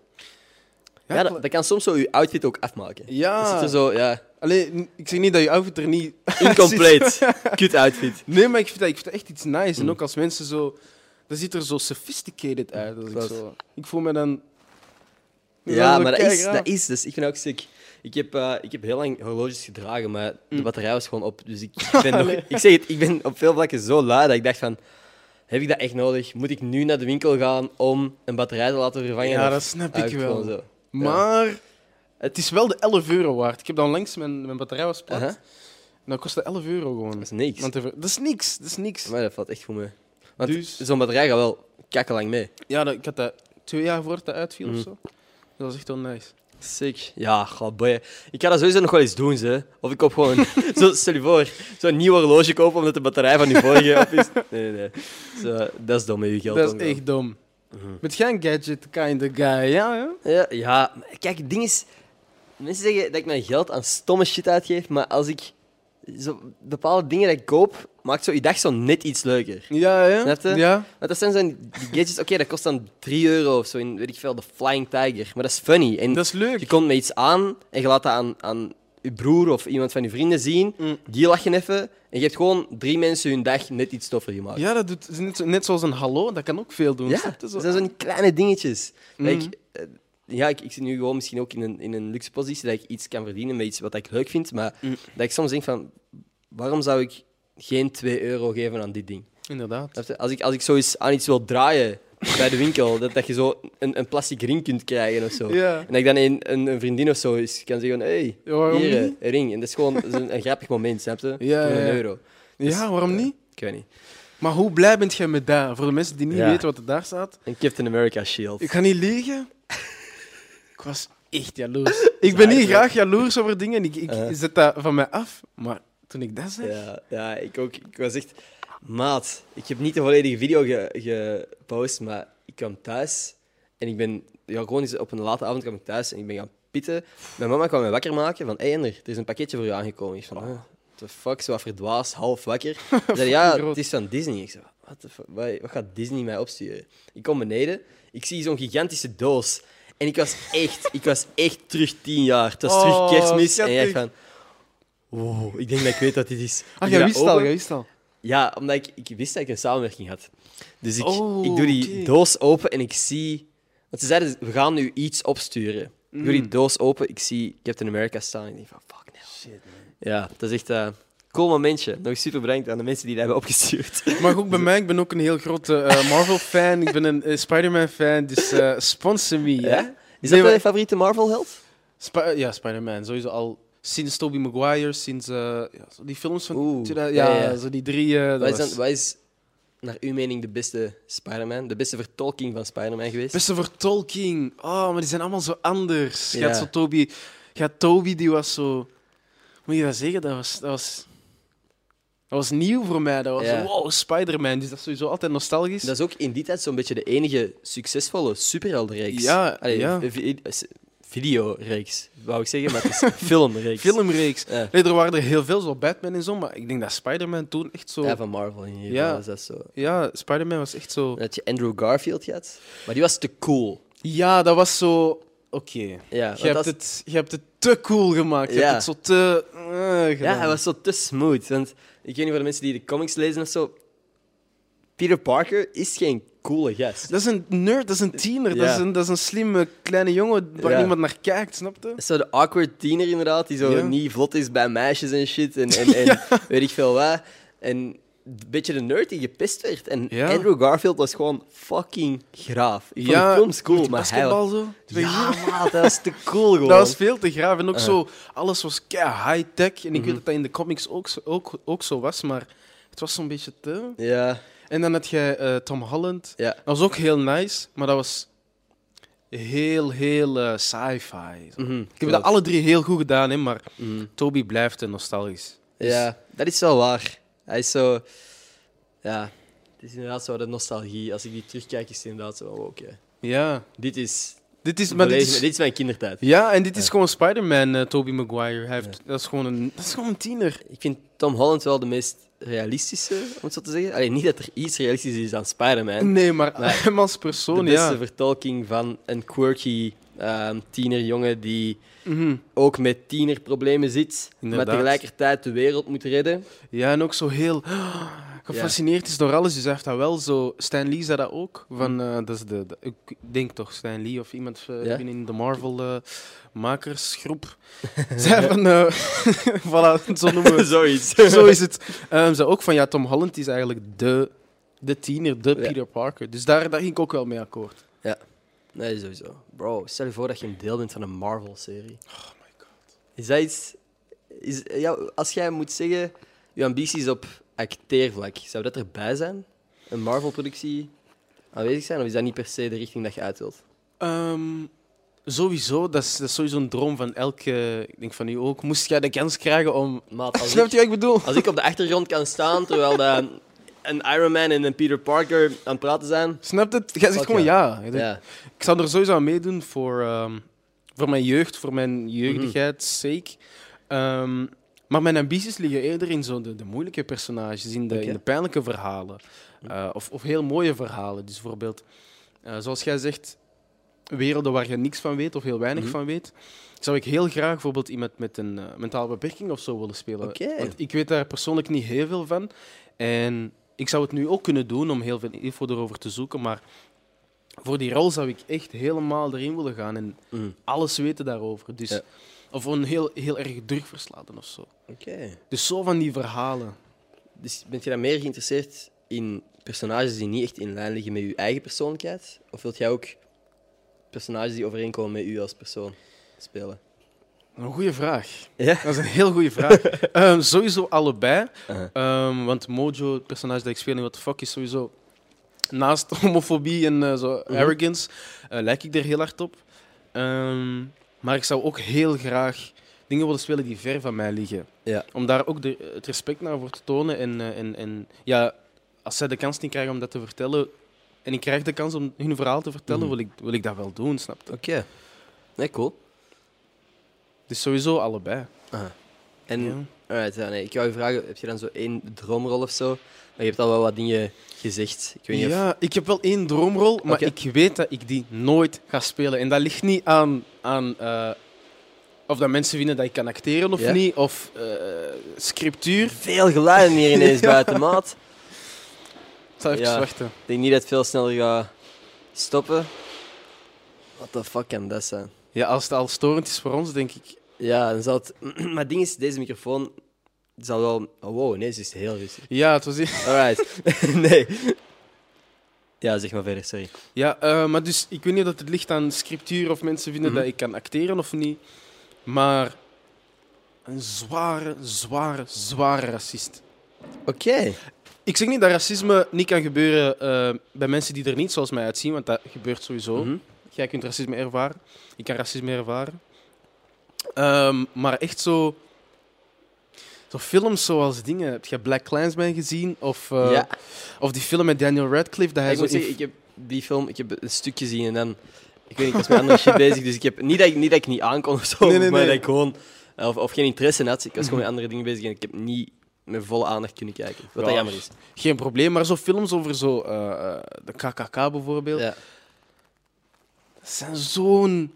Ja, dat, dat kan soms zo je outfit ook afmaken. Ja. Dat zit er zo, ja, Allee, ik zeg niet dat je outfit er niet... incomplete. Kut outfit. Nee, maar ik vind dat, ik vind dat echt iets nice. En Mm. ook als mensen zo... Dat ziet er zo sophisticated uit. Ik, zo, ik voel me dan... Ja, maar dat is, dat is, dus ik vind ook sick. Ik heb, eh, ik heb heel lang horloges gedragen, maar de Mm. batterij was gewoon op. Dus ik, ik ben, nog, ik zeg het, ik ben op veel vlakken zo lui dat ik dacht van... Heb ik dat echt nodig? Moet ik nu naar de winkel gaan om een batterij te laten vervangen? Ja, dat snap ik wel. Zo? Maar het is wel de 11 euro waard. Ik heb dan langs mijn, mijn batterij was plat. En dat kostte 11 euro gewoon. Dat is niks. Want dat is niks. Dat is niks. Maar dat valt echt goed mee. Want Dus- zo'n batterij gaat wel kakkelang mee. Ja, dat, ik had dat twee jaar voordat dat uitviel of zo. Dat was echt wel nice. Sick. Ja, god, boy. Ik ga dat sowieso nog wel eens doen, ze. Of ik koop gewoon... zo, stel je voor, zo'n nieuw horloge kopen omdat de batterij van die vorige op is. Nee, nee, nee. Zo, dat is dom met je geld dat is omgaan. echt dom. Mhm. Met geen gadget kind of guy, ja, ja. Ja, kijk, het ding is... Mensen zeggen dat ik mijn geld aan stomme shit uitgeef, maar als ik zo bepaalde dingen dat ik koop, maakt zo je dag zo net iets leuker. Ja, ja. Snap je? Ja. Want dat zijn zo die gadgets, oké, dat kost dan 3 euro of zo in, weet ik veel, de Flying Tiger. Maar dat is funny. En Dat is leuk. je komt met iets aan en je laat dat aan, aan je broer of iemand van je vrienden zien. Mm. Die lachen even. En je hebt gewoon drie mensen hun dag net iets toffer gemaakt. Ja, dat doet, is net, zo- net zoals een hallo, dat kan ook veel doen. Ja, snap je? dat zijn zo'n kleine dingetjes. Dat Mhm. ik, eh, ja, ik, ik zit nu gewoon misschien ook in een, in een luxe positie dat ik iets kan verdienen met iets wat ik leuk vind. Maar Mm. dat ik soms denk van, waarom zou ik geen 2 euro geven aan dit ding? Inderdaad. Als ik, als ik zoiets aan iets wil draaien bij de winkel, dat, dat je zo een, een plastic ring kunt krijgen of zo. Ja. En dat ik dan een, een, een vriendin of zo is, kan zeggen: hé, hey, Ja, hier, niet? een ring. En dat is gewoon dat is een, een grappig moment, snap je? Ja, Voor een euro. Dus, Ja, waarom eh, niet? Ik weet niet. Maar hoe blij bent jij met dat? Voor de mensen die niet weten wat er daar staat. Een Captain America shield. Ik ga niet liegen. Ik was echt jaloers. Ik ben niet graag jaloers over dingen. Ik, ik Uh. zet dat van mij af. Maar toen ik dat zeg... Ja, ja, ik ook. Ik was echt... Maat, ik heb niet de volledige video ge- gepost, maar ik kwam thuis en ik ben... Ja, gewoon eens op een late avond kwam ik thuis en ik ben gaan pitten. Mijn mama kwam mij wakker maken van... Hey, Ender, er is een pakketje voor je aangekomen. Ik van... Oh, what the fuck, zo wat verdwaasd, half wakker. Ze zei, ja, het is van Disney. Ik zei, what the fuck, wat, wat gaat Disney mij opsturen? Ik kom beneden, ik zie zo'n gigantische doos. En ik was echt, ik was echt terug tien jaar. Het was Oh, terug kerstmis. En schattig. van... Wow, ik denk dat ik weet wat dit is. Ah, jij wist al, jij wist al. Ja, omdat ik, ik wist dat ik een samenwerking had. Dus ik, Oh, ik doe die doos open en ik zie... Want ze zeiden, we gaan nu iets opsturen. Ik doe Mm. die doos open, ik zie Captain America staan. En ik denk van, fuck no. Shit, man. Ja, dat is echt een cool momentje. Nog super bedankt aan de mensen die dat hebben opgestuurd. Maar ook bij mij, ik ben ook een heel grote eh, Marvel-fan. Ik ben een eh, Spider-Man-fan, dus eh sponsor me. hè? Ja? Is Nee, dat maar- je favoriete Marvel-held? Ja, Spider-Man. Sowieso al sinds Tobey Maguire, sinds eh, ja, zo die films van... Oeh, 2000 ja, ja, ja. zo die drie... dat Wat is, was- dan, wat is, naar uw mening, de beste Spider-Man? De beste vertolking van Spider-Man geweest? Beste vertolking. Oh, maar die zijn allemaal zo anders. Ja. zo Toby... Had Toby, die was zo... Moet je dat zeggen? Dat was... Dat was, dat was nieuw voor mij. Dat was Ja. wow, Spider-Man. Dus dat is sowieso altijd nostalgisch. Dat is ook in die tijd zo'n beetje de enige succesvolle superheldenreeks. Ja, Allee, ja. Vi- vi- Videoreeks, wou ik zeggen, maar het is filmreeks. Filmreeks. Ja. Nee, er waren er heel veel, zo Batman en zo, maar ik denk dat Spider-Man toen echt zo... Ja, van Marvel in ieder Ja. is dat zo. Ja, Spider-Man was echt zo... Had je Andrew Garfield gehad, maar die was te cool. Ja, dat was zo... Oké. Ja, Je, hebt dat- het, je hebt het te cool gemaakt. Je Ja. hebt het zo te... eh, ja, hij was zo te smooth. Want ik weet niet voor de mensen die de comics lezen of zo. Peter Parker is geen coole gast. Dat is een nerd, dat is een tiener. Dat, is een, dat is een slimme kleine jongen waar Ja. niemand naar kijkt, snap je? Dat is zo de awkward tiener inderdaad, die zo Ja. niet vlot is bij meisjes en shit. En, en, en weet ik veel wat. En een beetje de nerd die gepest werd. En. Andrew Garfield was gewoon fucking graaf. Ik vond Ja, films cool, maar hij was... zo. Ja, maat, dat was te cool gewoon. Dat was veel te graaf. En ook Uh. zo, alles was kei high-tech. En ik Mhm. weet dat dat in de comics ook zo, ook, ook zo was, maar het was zo'n beetje te... Ja, En dan had jij eh, Tom Holland. ja. Dat was ook heel nice, maar dat was heel, heel eh, sci-fi. Mhm, Ik heb klopt. dat alle drie heel goed gedaan, hè, maar Mhm. Toby blijft eh, nostalgisch. Dus- Ja, dat is wel waar. Hij is zo... Ja, het is inderdaad zo de nostalgie. Als ik die terugkijk, is het inderdaad zo... oh, Oké, Ja, dit is... dit is, maar dit is, dit is mijn kindertijd. ja, en dit is gewoon Spider-Man, eh Tobey Maguire. Hij heeft, dat, is gewoon een, dat is gewoon een tiener. Ik vind Tom Holland wel de meest realistische, om het zo te zeggen. Allee, niet dat er iets realistisch is aan Spider-Man. Nee, maar Maar hem als De persoon, beste ja. vertolking van een quirky ehm, tienerjongen die Mhm. ook met tienerproblemen zit, Inderdaad. maar tegelijkertijd de wereld moet redden. Ja, en ook zo heel gefascineerd is door alles. Dus hij heeft dat wel zo. Stan Lee zei dat ook. Van, eh, dat is de, de- ik denk toch Stan Lee of iemand eh, Ja. binnen de Marvel-makersgroep. zei van. eh voilà, zo noemen we. Zoiets. zo is het. Ehm zei ook van ja, Tom Holland is eigenlijk de, de tiener, de Ja. Peter Parker. Dus daar, daar ging ik ook wel mee akkoord. Nee, sowieso. Bro, stel je voor dat je een deel bent van een Marvel-serie. Oh my god. Is dat iets... Is, ja, als jij moet zeggen, je ambities op acteervlak, zou dat erbij zijn? Een Marvel-productie aanwezig zijn? Of is dat niet per se de richting dat je uit wilt? Ehm, sowieso, dat is, dat is sowieso een droom van elke. Ik denk van u ook. Moest jij de kans krijgen om. Maat, als Snap ik, je wat ik bedoel? als ik op de achtergrond kan staan terwijl de, een Iron Man en een Peter Parker aan het praten zijn... Snap het? Jij zegt Fuck gewoon ja. Ja. Ik zou er sowieso aan meedoen voor, ehm, voor mijn jeugd, voor mijn jeugdigheid, sake. Ehm, maar mijn ambities liggen eerder in zo de, de moeilijke personages, in de, Oké. in de pijnlijke verhalen. Eh, of, of heel mooie verhalen. Dus bijvoorbeeld, eh, zoals jij zegt, werelden waar je niks van weet of heel weinig Mhm. van weet. Zou ik heel graag bijvoorbeeld iemand met een eh, mentale beperking of zo willen spelen. Want ik weet daar persoonlijk niet heel veel van. En ik zou het nu ook kunnen doen om heel veel info erover te zoeken, maar voor die rol zou ik echt helemaal erin willen gaan en Mm. alles weten daarover. Dus, Ja. Of een heel, heel erg drugversladen of zo. Oké. Dus zo van die verhalen. Dus bent je dan meer geïnteresseerd in personages die niet echt in lijn liggen met je eigen persoonlijkheid? Of wilt jij ook personages die overeenkomen met u als persoon spelen? Een goede vraag. Ja? Dat is een heel goede vraag. Ehm, sowieso allebei. Ehm, want Mojo, het personage dat ik speel in What the Fuck, is sowieso naast homofobie en eh, zo Mhm. arrogance, eh, lijk ik er heel hard op. Ehm, maar ik zou ook heel graag dingen willen spelen die ver van mij liggen. Ja. Om daar ook de, het respect naar voor te tonen. En, eh, en, en ja, als zij de kans niet krijgen om dat te vertellen, en ik krijg de kans om hun verhaal te vertellen, Mhm. wil, ik, wil ik dat wel doen, snap je? Oké. Nee, cool. Dus sowieso allebei. Uh-huh. En Ja. alright, ja, nee, ik wou je vragen, heb je dan zo één droomrol of zo? Maar je hebt al wel wat dingen gezegd. Ik weet niet of... Ja, ik heb wel één droomrol, maar ik weet dat ik die nooit ga spelen. En dat ligt niet aan, aan, eh, Of dat mensen vinden dat ik kan acteren of Ja. niet. Of eh, scriptuur. Veel geluiden hier ineens buiten, maat. Ik zal even Ja. wachten. Ik denk niet dat het veel sneller gaat stoppen. What the fuck kan dat zijn? Ja, als het al storend is voor ons, denk ik. Ja, dan zal het... maar het ding is, deze microfoon zal wel... Oh, wow, nee, ze is heel rustig. Ja, het was... Alright. nee. Ja, zeg maar verder, sorry. Ja, eh, maar dus ik weet niet of het ligt aan scriptuur of mensen vinden Mhm. dat ik kan acteren of niet. Maar een zware, zware, zware racist. Oké. Ik zeg niet dat racisme niet kan gebeuren eh, bij mensen die er niet zoals mij uitzien, want dat gebeurt sowieso. Mhm. Jij kunt racisme ervaren, ik kan racisme ervaren. Ehm, maar echt zo, zo films zoals dingen. Heb je Black Klansman gezien? Of, eh, ja. of die film met Daniel Radcliffe? Dat hij ik zo moet in- zeggen, ik heb die film ik heb een stukje gezien en dan... Ik weet niet, ik was met andere shit bezig, dus ik heb... Niet dat ik niet, dat ik niet aankon of zo, Nee, nee, maar nee. dat ik gewoon... Of, of geen interesse in had. Ik was gewoon met andere dingen bezig en ik heb niet met volle aandacht kunnen kijken. Wat Ja. dat jammer is. Geen probleem, maar zo films over zo, eh, eh, de KKK bijvoorbeeld. Ja. Dat zijn zo'n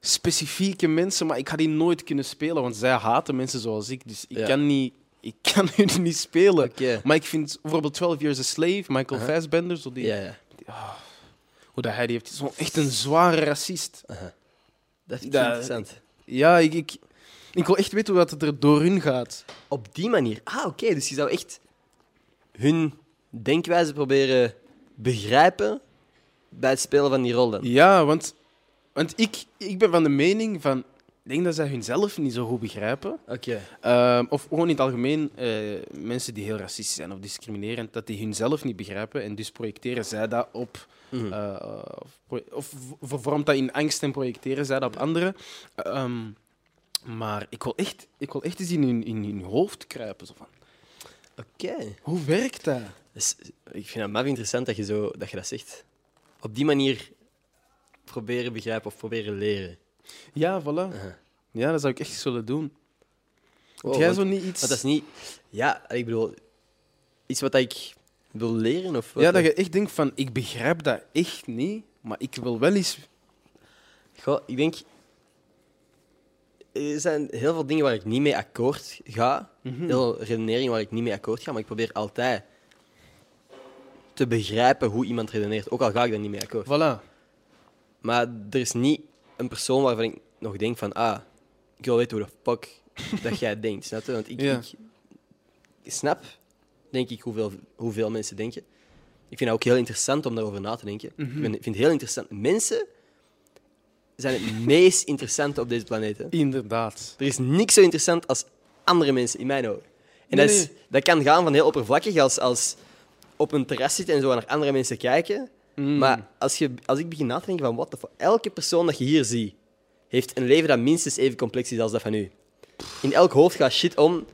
specifieke mensen, maar ik ga die nooit kunnen spelen, want zij haten mensen zoals ik. Dus ik Ja. kan niet, ik kan hun niet spelen. Maar ik vind bijvoorbeeld 12 Years a Slave, Michael Aha. Fassbender, zo die, Ja, ja. hoe dat hij die heeft, is zo echt een zware racist. Dat is interessant. Ja, ik, ik, ik wil echt weten hoe dat het er door hun gaat. Op die manier. Ah, oké. Dus je zou echt hun denkwijze proberen begrijpen bij het spelen van die rol dan. Ja, want, want ik, ik ben van de mening van, ik denk dat zij hunzelf niet zo goed begrijpen. Oké. Ehm, of gewoon in het algemeen eh, mensen die heel racistisch zijn of discriminerend, dat die hunzelf niet begrijpen en dus projecteren zij dat op, Mhm. eh, of, of vervormt dat in angst en projecteren zij dat op anderen. Ehm, maar ik wil echt, ik wil echt eens in hun, in hun hoofd kruipen. Zo van, Oké. hoe werkt dat? Dus, ik vind het maf interessant dat je, zo, dat je dat zegt. Op die manier proberen begrijpen of proberen leren. Ja, voilà. Ja, dat zou ik echt willen doen. Heb Oh, jij want- zo niet iets... Dat is niet... Ja, ik bedoel... Iets wat ik wil leren of wat? Ja, dat je echt denkt van, ik begrijp dat echt niet, maar ik wil wel eens... Goh, ik denk... Er zijn heel veel dingen waar ik niet mee akkoord ga. Mhm. Heel veel redeneringen waar ik niet mee akkoord ga. Maar ik probeer altijd te begrijpen hoe iemand redeneert. Ook al ga ik daar niet mee akkoord. Voilà. Maar er is niet een persoon waarvan ik nog denk van... Ah, ik wil weten hoe de fuck dat jij denkt. Snap je? Want ik, Ja. ik snap, denk ik, hoeveel, hoeveel mensen denken. Ik vind het ook heel interessant om daarover na te denken. Mhm. Ik ik vind het heel interessant. Mensen zijn het meest interessante op deze planeet. hè. Inderdaad. Er is niks zo interessant als andere mensen, in mijn ogen. En Nee, dat, is, nee. dat kan gaan van heel oppervlakkig, als, als op een terras zitten en zo naar andere mensen kijken. Mm. Maar als, je, als ik begin na te denken van wat de fuck, elke persoon dat je hier ziet, heeft een leven dat minstens even complex is als dat van u. In elk hoofd gaat shit om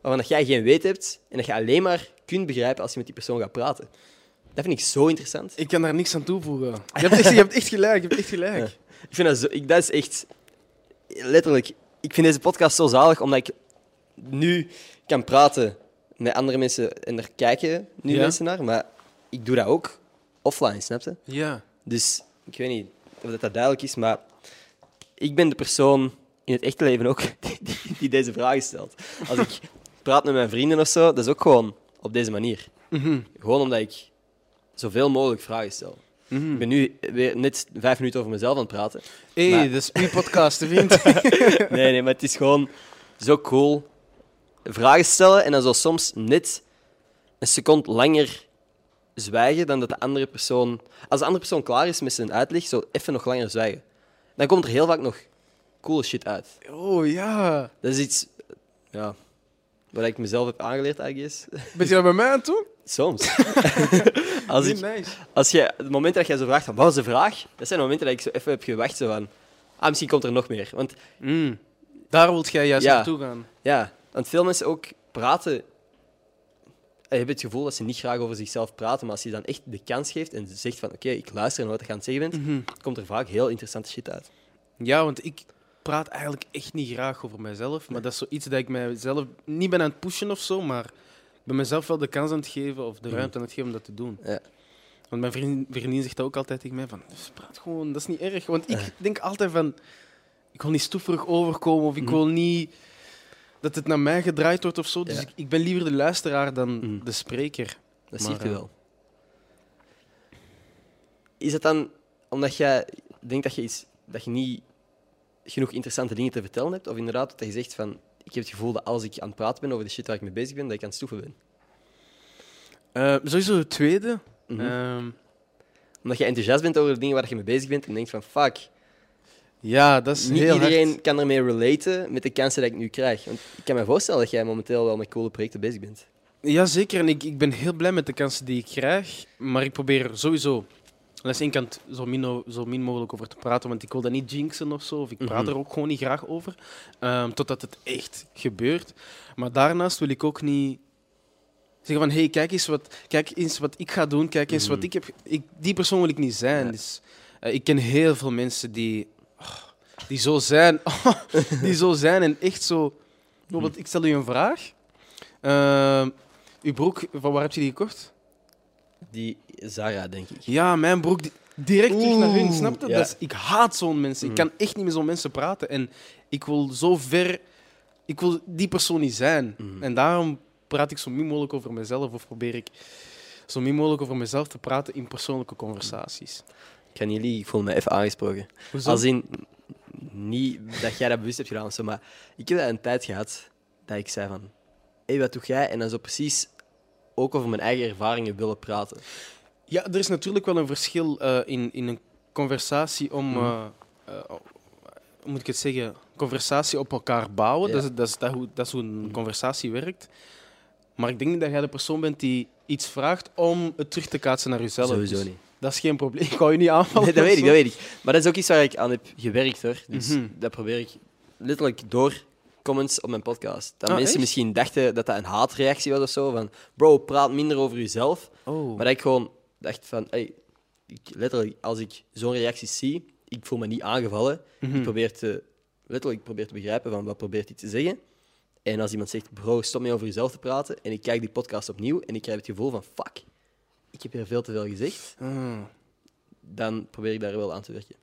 waarvan dat jij geen weet hebt en dat je alleen maar kunt begrijpen als je met die persoon gaat praten. Dat vind ik zo interessant. Ik kan daar niks aan toevoegen. Je hebt echt, je hebt echt gelijk, je hebt echt gelijk. Ja. Ik vind dat zo... Ik, dat is echt... Letterlijk, ik vind deze podcast zo zalig, omdat ik nu kan praten met andere mensen en er kijken nu Ja. mensen naar, maar ik doe dat ook offline, snap je? Ja. Dus ik weet niet of dat, dat duidelijk is, maar ik ben de persoon in het echte leven ook die, die, die deze vragen stelt. Als ik praat met mijn vrienden of zo, dat is ook gewoon op deze manier. Mhm. Gewoon omdat ik zoveel mogelijk vragen stel. Mhm. Ik ben nu weer net vijf minuten over mezelf aan het praten. Hé, Maar- dat is uw podcast, vriend. Nee, nee, maar het is gewoon zo cool. Vragen stellen en dan zo soms net een seconde langer zwijgen dan dat de andere persoon... Als de andere persoon klaar is met zijn uitleg, zo even nog langer zwijgen. Dan komt er heel vaak nog coole shit uit. Oh ja. Dat is iets... Ja, wat ik mezelf heb aangeleerd, I guess. Ben je dat bij mij aan toe? Soms. als, Nee, ik, nice. als je... Het moment dat jij zo vraagt van, wat was de vraag? Dat zijn de momenten dat ik zo even heb gewacht, zo van... Ah, misschien komt er nog meer. Want Mm. Daar wilt jij juist Ja. naartoe gaan. Ja, want veel mensen ook praten. Je hebt het gevoel dat ze niet graag over zichzelf praten, maar als je dan echt de kans geeft en zegt van oké, ik luister naar wat je aan het zeggen bent, Mhm. komt er vaak heel interessante shit uit. Ja, want ik praat eigenlijk echt niet graag over mezelf. Maar dat is zoiets dat ik mijzelf niet ben aan het pushen of zo, maar ik ben mezelf wel de kans aan het geven of de Mhm. ruimte aan het geven om dat te doen. Ja. Want mijn vriendin, vriendin zegt dat ook altijd tegen mij van, "Dus praat gewoon, dat is niet erg. Want ik denk altijd van, ik wil niet stoeverig overkomen of ik Mhm. wil niet dat het naar mij gedraaid wordt of zo. Dus Ja. ik, ik ben liever de luisteraar dan Mhm. de spreker. Dat Maar, zie je eh, wel. Is het dan omdat jij denkt dat je, iets, dat je niet genoeg interessante dingen te vertellen hebt? Of inderdaad dat je zegt van, ik heb het gevoel dat als ik aan het praten ben over de shit waar ik mee bezig ben, dat ik aan het stoeven ben? Eh, sowieso het tweede. Mhm. Ehm, Omdat je enthousiast bent over de dingen waar je mee bezig bent en denkt van, fuck, ja, dat is niet heel iedereen hard. kan ermee relaten met de kansen die ik nu krijg. Want ik kan me voorstellen dat jij momenteel wel met coole projecten bezig bent. Jazeker, en ik, ik ben heel blij met de kansen die ik krijg. Maar ik probeer er sowieso, aan de ene kant, zo min, zo min mogelijk over te praten. Want ik wil dat niet jinxen of zo. Of ik praat Mhm. er ook gewoon niet graag over. ehm, totdat het echt gebeurt. Maar daarnaast wil ik ook niet zeggen van... hey, kijk eens wat, kijk eens wat ik ga doen. Kijk eens Mhm. wat ik heb... Ik, die persoon wil ik niet zijn. Ja. Dus, eh, ik ken heel veel mensen die... die zo zijn. die zo zijn en echt zo... Bijvoorbeeld, ik stel u een vraag. Ehm, uw broek, van waar heb je die gekocht? Die Zara, denk ik. Ja, mijn broek di- direct terug naar hun, snap je? ja. Dat is- ik haat zo'n mensen. Ik Mhm. kan echt niet met zo'n mensen praten. En ik wil zo ver... Ik wil die persoon niet zijn. Mhm. En daarom praat ik zo min mogelijk over mezelf. Of probeer ik zo min mogelijk over mezelf te praten in persoonlijke conversaties. Ik kan jullie, ik voel me even aangesproken. Hoezo? Als in, niet dat jij dat bewust hebt gedaan of zo, maar ik heb dat een tijd gehad dat ik zei van, hé, hey, wat doe jij? En dan zo precies ook over mijn eigen ervaringen willen praten. Ja, er is natuurlijk wel een verschil eh, in, in een conversatie om... Mhm. hoe moet ik het zeggen? Conversatie op elkaar bouwen. Ja. Dat, is, dat, is, dat, hoe, dat is hoe een conversatie werkt. Maar ik denk niet dat jij de persoon bent die iets vraagt om het terug te kaatsen naar jezelf. Sowieso Dus niet. Dat is geen probleem. Ik wou je niet aanvallen. Nee, dat weet ik, dat weet ik. Maar dat is ook iets waar ik aan heb gewerkt, hoor. Dus Mhm. dat probeer ik letterlijk door comments op mijn podcast. Dat Ah, mensen echt? misschien dachten dat dat een haatreactie was of zo, van bro, praat minder over jezelf. Oh. Maar dat ik gewoon dacht van, hey, ik, letterlijk, als ik zo'n reactie zie, ik voel me niet aangevallen. Mhm. Ik probeer te, letterlijk, probeer te begrijpen van wat probeert hij te zeggen. En als iemand zegt, bro, stop mee over jezelf te praten, en ik kijk die podcast opnieuw en ik krijg het gevoel van, fuck, ik heb hier veel te veel gezegd, Ah. dan probeer ik daar wel aan te werken.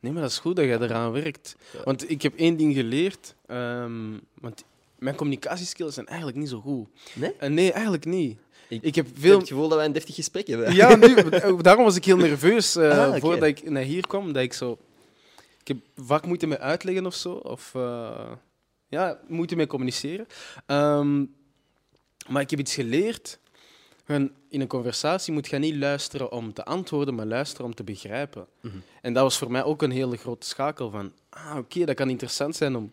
Nee, maar dat is goed dat jij eraan werkt. Ja. Want ik heb één ding geleerd. ehm, want mijn communicatieskills zijn eigenlijk niet zo goed. Nee? Eh, nee, eigenlijk niet. Ik, Ik heb veel... het gevoel dat wij een deftig gesprek hebben. Ja, nu, daarom was ik heel nerveus eh, Ah, voordat ik naar hier kwam. Dat ik zo... Ik heb vaak moeite met uitleggen of zo. Of eh, ja, moeite met communiceren. Ehm, maar ik heb iets geleerd. Gewoon, In een conversatie moet je niet luisteren om te antwoorden, maar luisteren om te begrijpen. Mhm. En dat was voor mij ook een hele grote schakel van... Ah, oké, dat kan interessant zijn om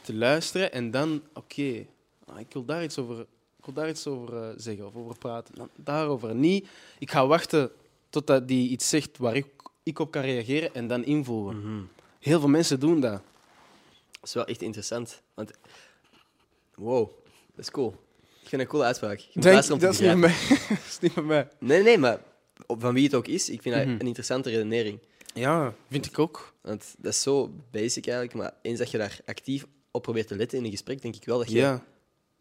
te luisteren. En dan, oké, ah, ik wil daar iets over, ik wil daar iets over eh, zeggen of over praten. Dan daarover. Niet, ik ga wachten totdat die iets zegt waar ik, ik op kan reageren en dan invoegen. Mhm. Heel veel mensen doen dat. Dat is wel echt interessant. Want, wow, dat is cool. Ik vind het een coole uitspraak. Denk, dat, is niet van begrijpen. mij. dat is niet van mij. Nee, nee, maar op- van wie het ook is, ik vind dat Mhm. een interessante redenering. Ja, vind ik ook. Want dat is zo basic eigenlijk, maar eens dat je daar actief op probeert te letten in een gesprek, denk ik wel dat je Ja,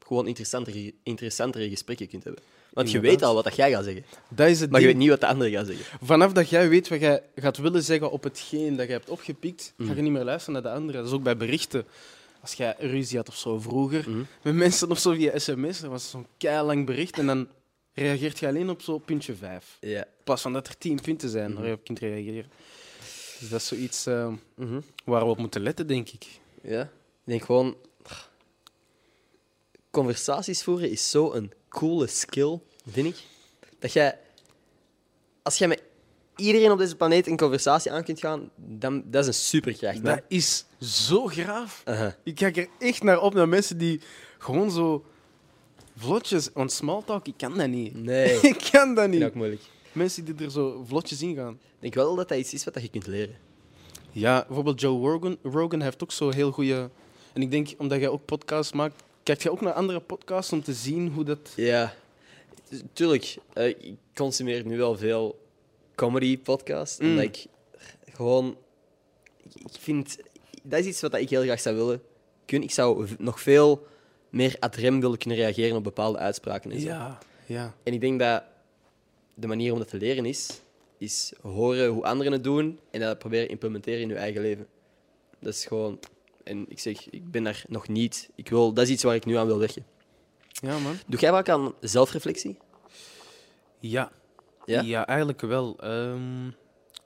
gewoon interessantere, interessantere gesprekken kunt hebben. Want je weet al wat dat jij gaat zeggen, dat is het maar je weet niet wat de andere gaat zeggen. Vanaf dat jij weet wat jij gaat willen zeggen op hetgeen dat je hebt opgepikt, ga Mhm. je niet meer luisteren naar de anderen. Dat is ook bij berichten. Als jij ruzie had of zo vroeger, Mhm. met mensen of zo via sms, dat was zo'n lang bericht en dan reageert je alleen op zo'n puntje 5. Ja. In plaats van dat er tien punten zijn Mhm. waar je op kunt reageren. Dus dat is zoiets eh, Mhm. waar we op moeten letten, denk ik. Ja. Ik denk gewoon... Conversaties voeren is zo een coole skill, vind ik. Dat jij... Als jij met iedereen op deze planeet een conversatie aan kunt gaan, dan dat is een superkracht. Dat is zo graaf. Ik kijk er echt naar op, naar mensen die gewoon zo vlotjes... Want smalltalk, ik kan dat niet. Nee, ik kan dat niet. ik ook moeilijk. Mensen die er zo vlotjes in gaan. Ik denk wel dat dat iets is wat je kunt leren. Ja, bijvoorbeeld Joe Rogan. Rogan heeft ook zo heel goede. En ik denk, omdat jij ook podcasts maakt, kijk je ook naar andere podcasts om te zien hoe dat. Ja, tuurlijk. eh, ik consumeer nu wel veel comedy-podcasts. Mm. Omdat ik gewoon... Ik vind... Dat is iets wat ik heel graag zou willen. kunnen. Ik zou nog veel meer ad rem willen kunnen reageren op bepaalde uitspraken. En, zo. Ja, ja. en ik denk dat de manier om dat te leren is, is horen hoe anderen het doen en dat proberen implementeren in je eigen leven. Dat is gewoon... En ik zeg, ik ben daar nog niet... Ik wil, dat is iets waar ik nu aan wil werken. Ja, man. Doe jij vaak aan zelfreflectie? Ja. Ja? Ja, eigenlijk wel. Ehm,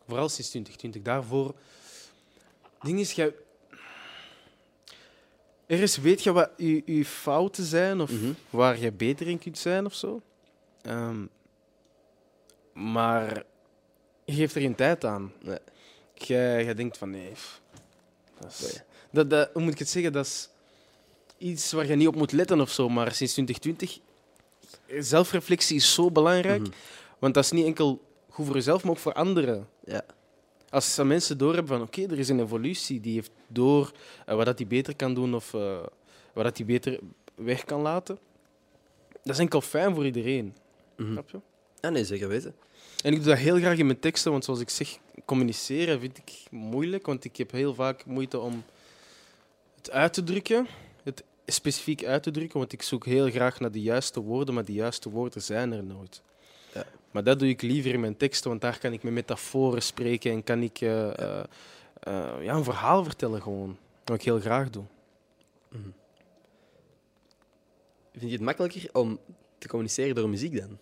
vooral sinds 2020. Daarvoor... Het ding is, jij... Ergens weet je wat je, je fouten zijn of Mhm. waar je beter in kunt zijn of zo. Ehm, maar je geeft er geen tijd aan. Nee. Jij, jij denkt van nee. pff, dat is- dat, dat, hoe moet ik het zeggen? Dat is iets waar je niet op moet letten of zo. Maar sinds 2020, zelfreflectie is zo belangrijk. Mhm. Want dat is niet enkel goed voor jezelf, maar ook voor anderen. Ja. Als mensen doorhebben van oké, er is een evolutie, die heeft door eh, wat dat die beter kan doen of eh, wat dat die beter weg kan laten. Dat is enkel fijn voor iedereen. Mhm. Snap je? Ja, nee, zeker weten. En ik doe dat heel graag in mijn teksten, want zoals ik zeg, communiceren vind ik moeilijk, want ik heb heel vaak moeite om het uit te drukken, het specifiek uit te drukken, want ik zoek heel graag naar de juiste woorden, maar die juiste woorden zijn er nooit. Maar dat doe ik liever in mijn teksten, want daar kan ik met metaforen spreken en kan ik eh, eh, eh, ja, een verhaal vertellen gewoon, wat ik heel graag doe. Vind je het makkelijker om te communiceren door muziek dan?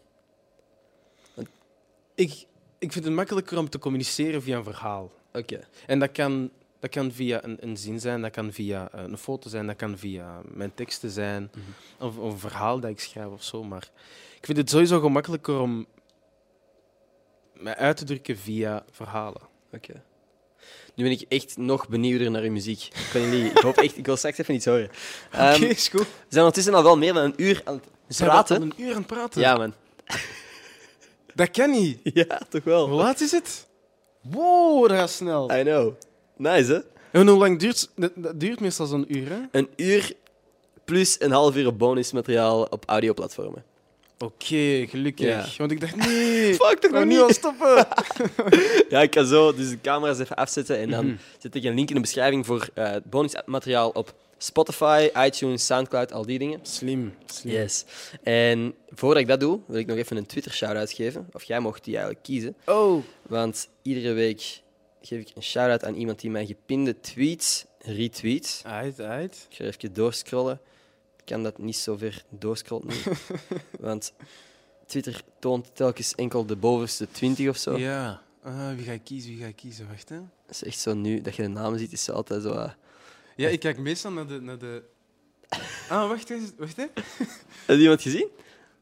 Ik, ik vind het makkelijker om te communiceren via een verhaal. Oké. En dat kan, dat kan via een, een zin zijn, dat kan via een foto zijn, dat kan via mijn teksten zijn, Mhm. of, of een verhaal dat ik schrijf of zo. Maar ik vind het sowieso gemakkelijker om mij uit te drukken via verhalen. Oké. Nu ben ik echt nog benieuwder naar uw muziek. Ik, weet niet, ik hoop echt, ik wil straks even iets horen. Ehm, is goed. we zijn ondertussen al wel meer dan een uur aan We het zijn praten. een uur aan het praten. Ja, man. Dat kan niet. Ja, toch wel. Hoe laat is het? Wow, dat gaat snel. I know. Nice, hè? En hoe lang duurt dat? Dat duurt meestal zo'n uur, hè? Een uur plus een half uur bonusmateriaal op audioplatformen. Oké, gelukkig. Ja. Want ik dacht, nee. Fuck, toch we nog al niet? stoppen. Ja, ik kan zo dus de camera's even afzetten en dan Mhm. zet ik een link in de beschrijving voor eh bonusmateriaal op Spotify, iTunes, Soundcloud, al die dingen. Slim, slim. Yes. En voordat ik dat doe, wil ik nog even een Twitter-shout-out geven. Of jij mocht die eigenlijk kiezen. Oh, Want iedere week geef ik een shout-out aan iemand die mijn gepinde tweets retweet. uit, uit. Ik ga even doorscrollen. Ik kan dat niet zo ver doorscrollen. Want Twitter toont telkens enkel de bovenste 20 of zo. Ja. Ah, wie ga ik kiezen? Wie ga ik kiezen? Wacht, hè. Dat is echt zo nu, dat je de namen ziet, is altijd zo... eh, Ja, ik kijk meestal naar de... Naar de... Ah, wacht, hè. wacht hè. Heb je iemand gezien?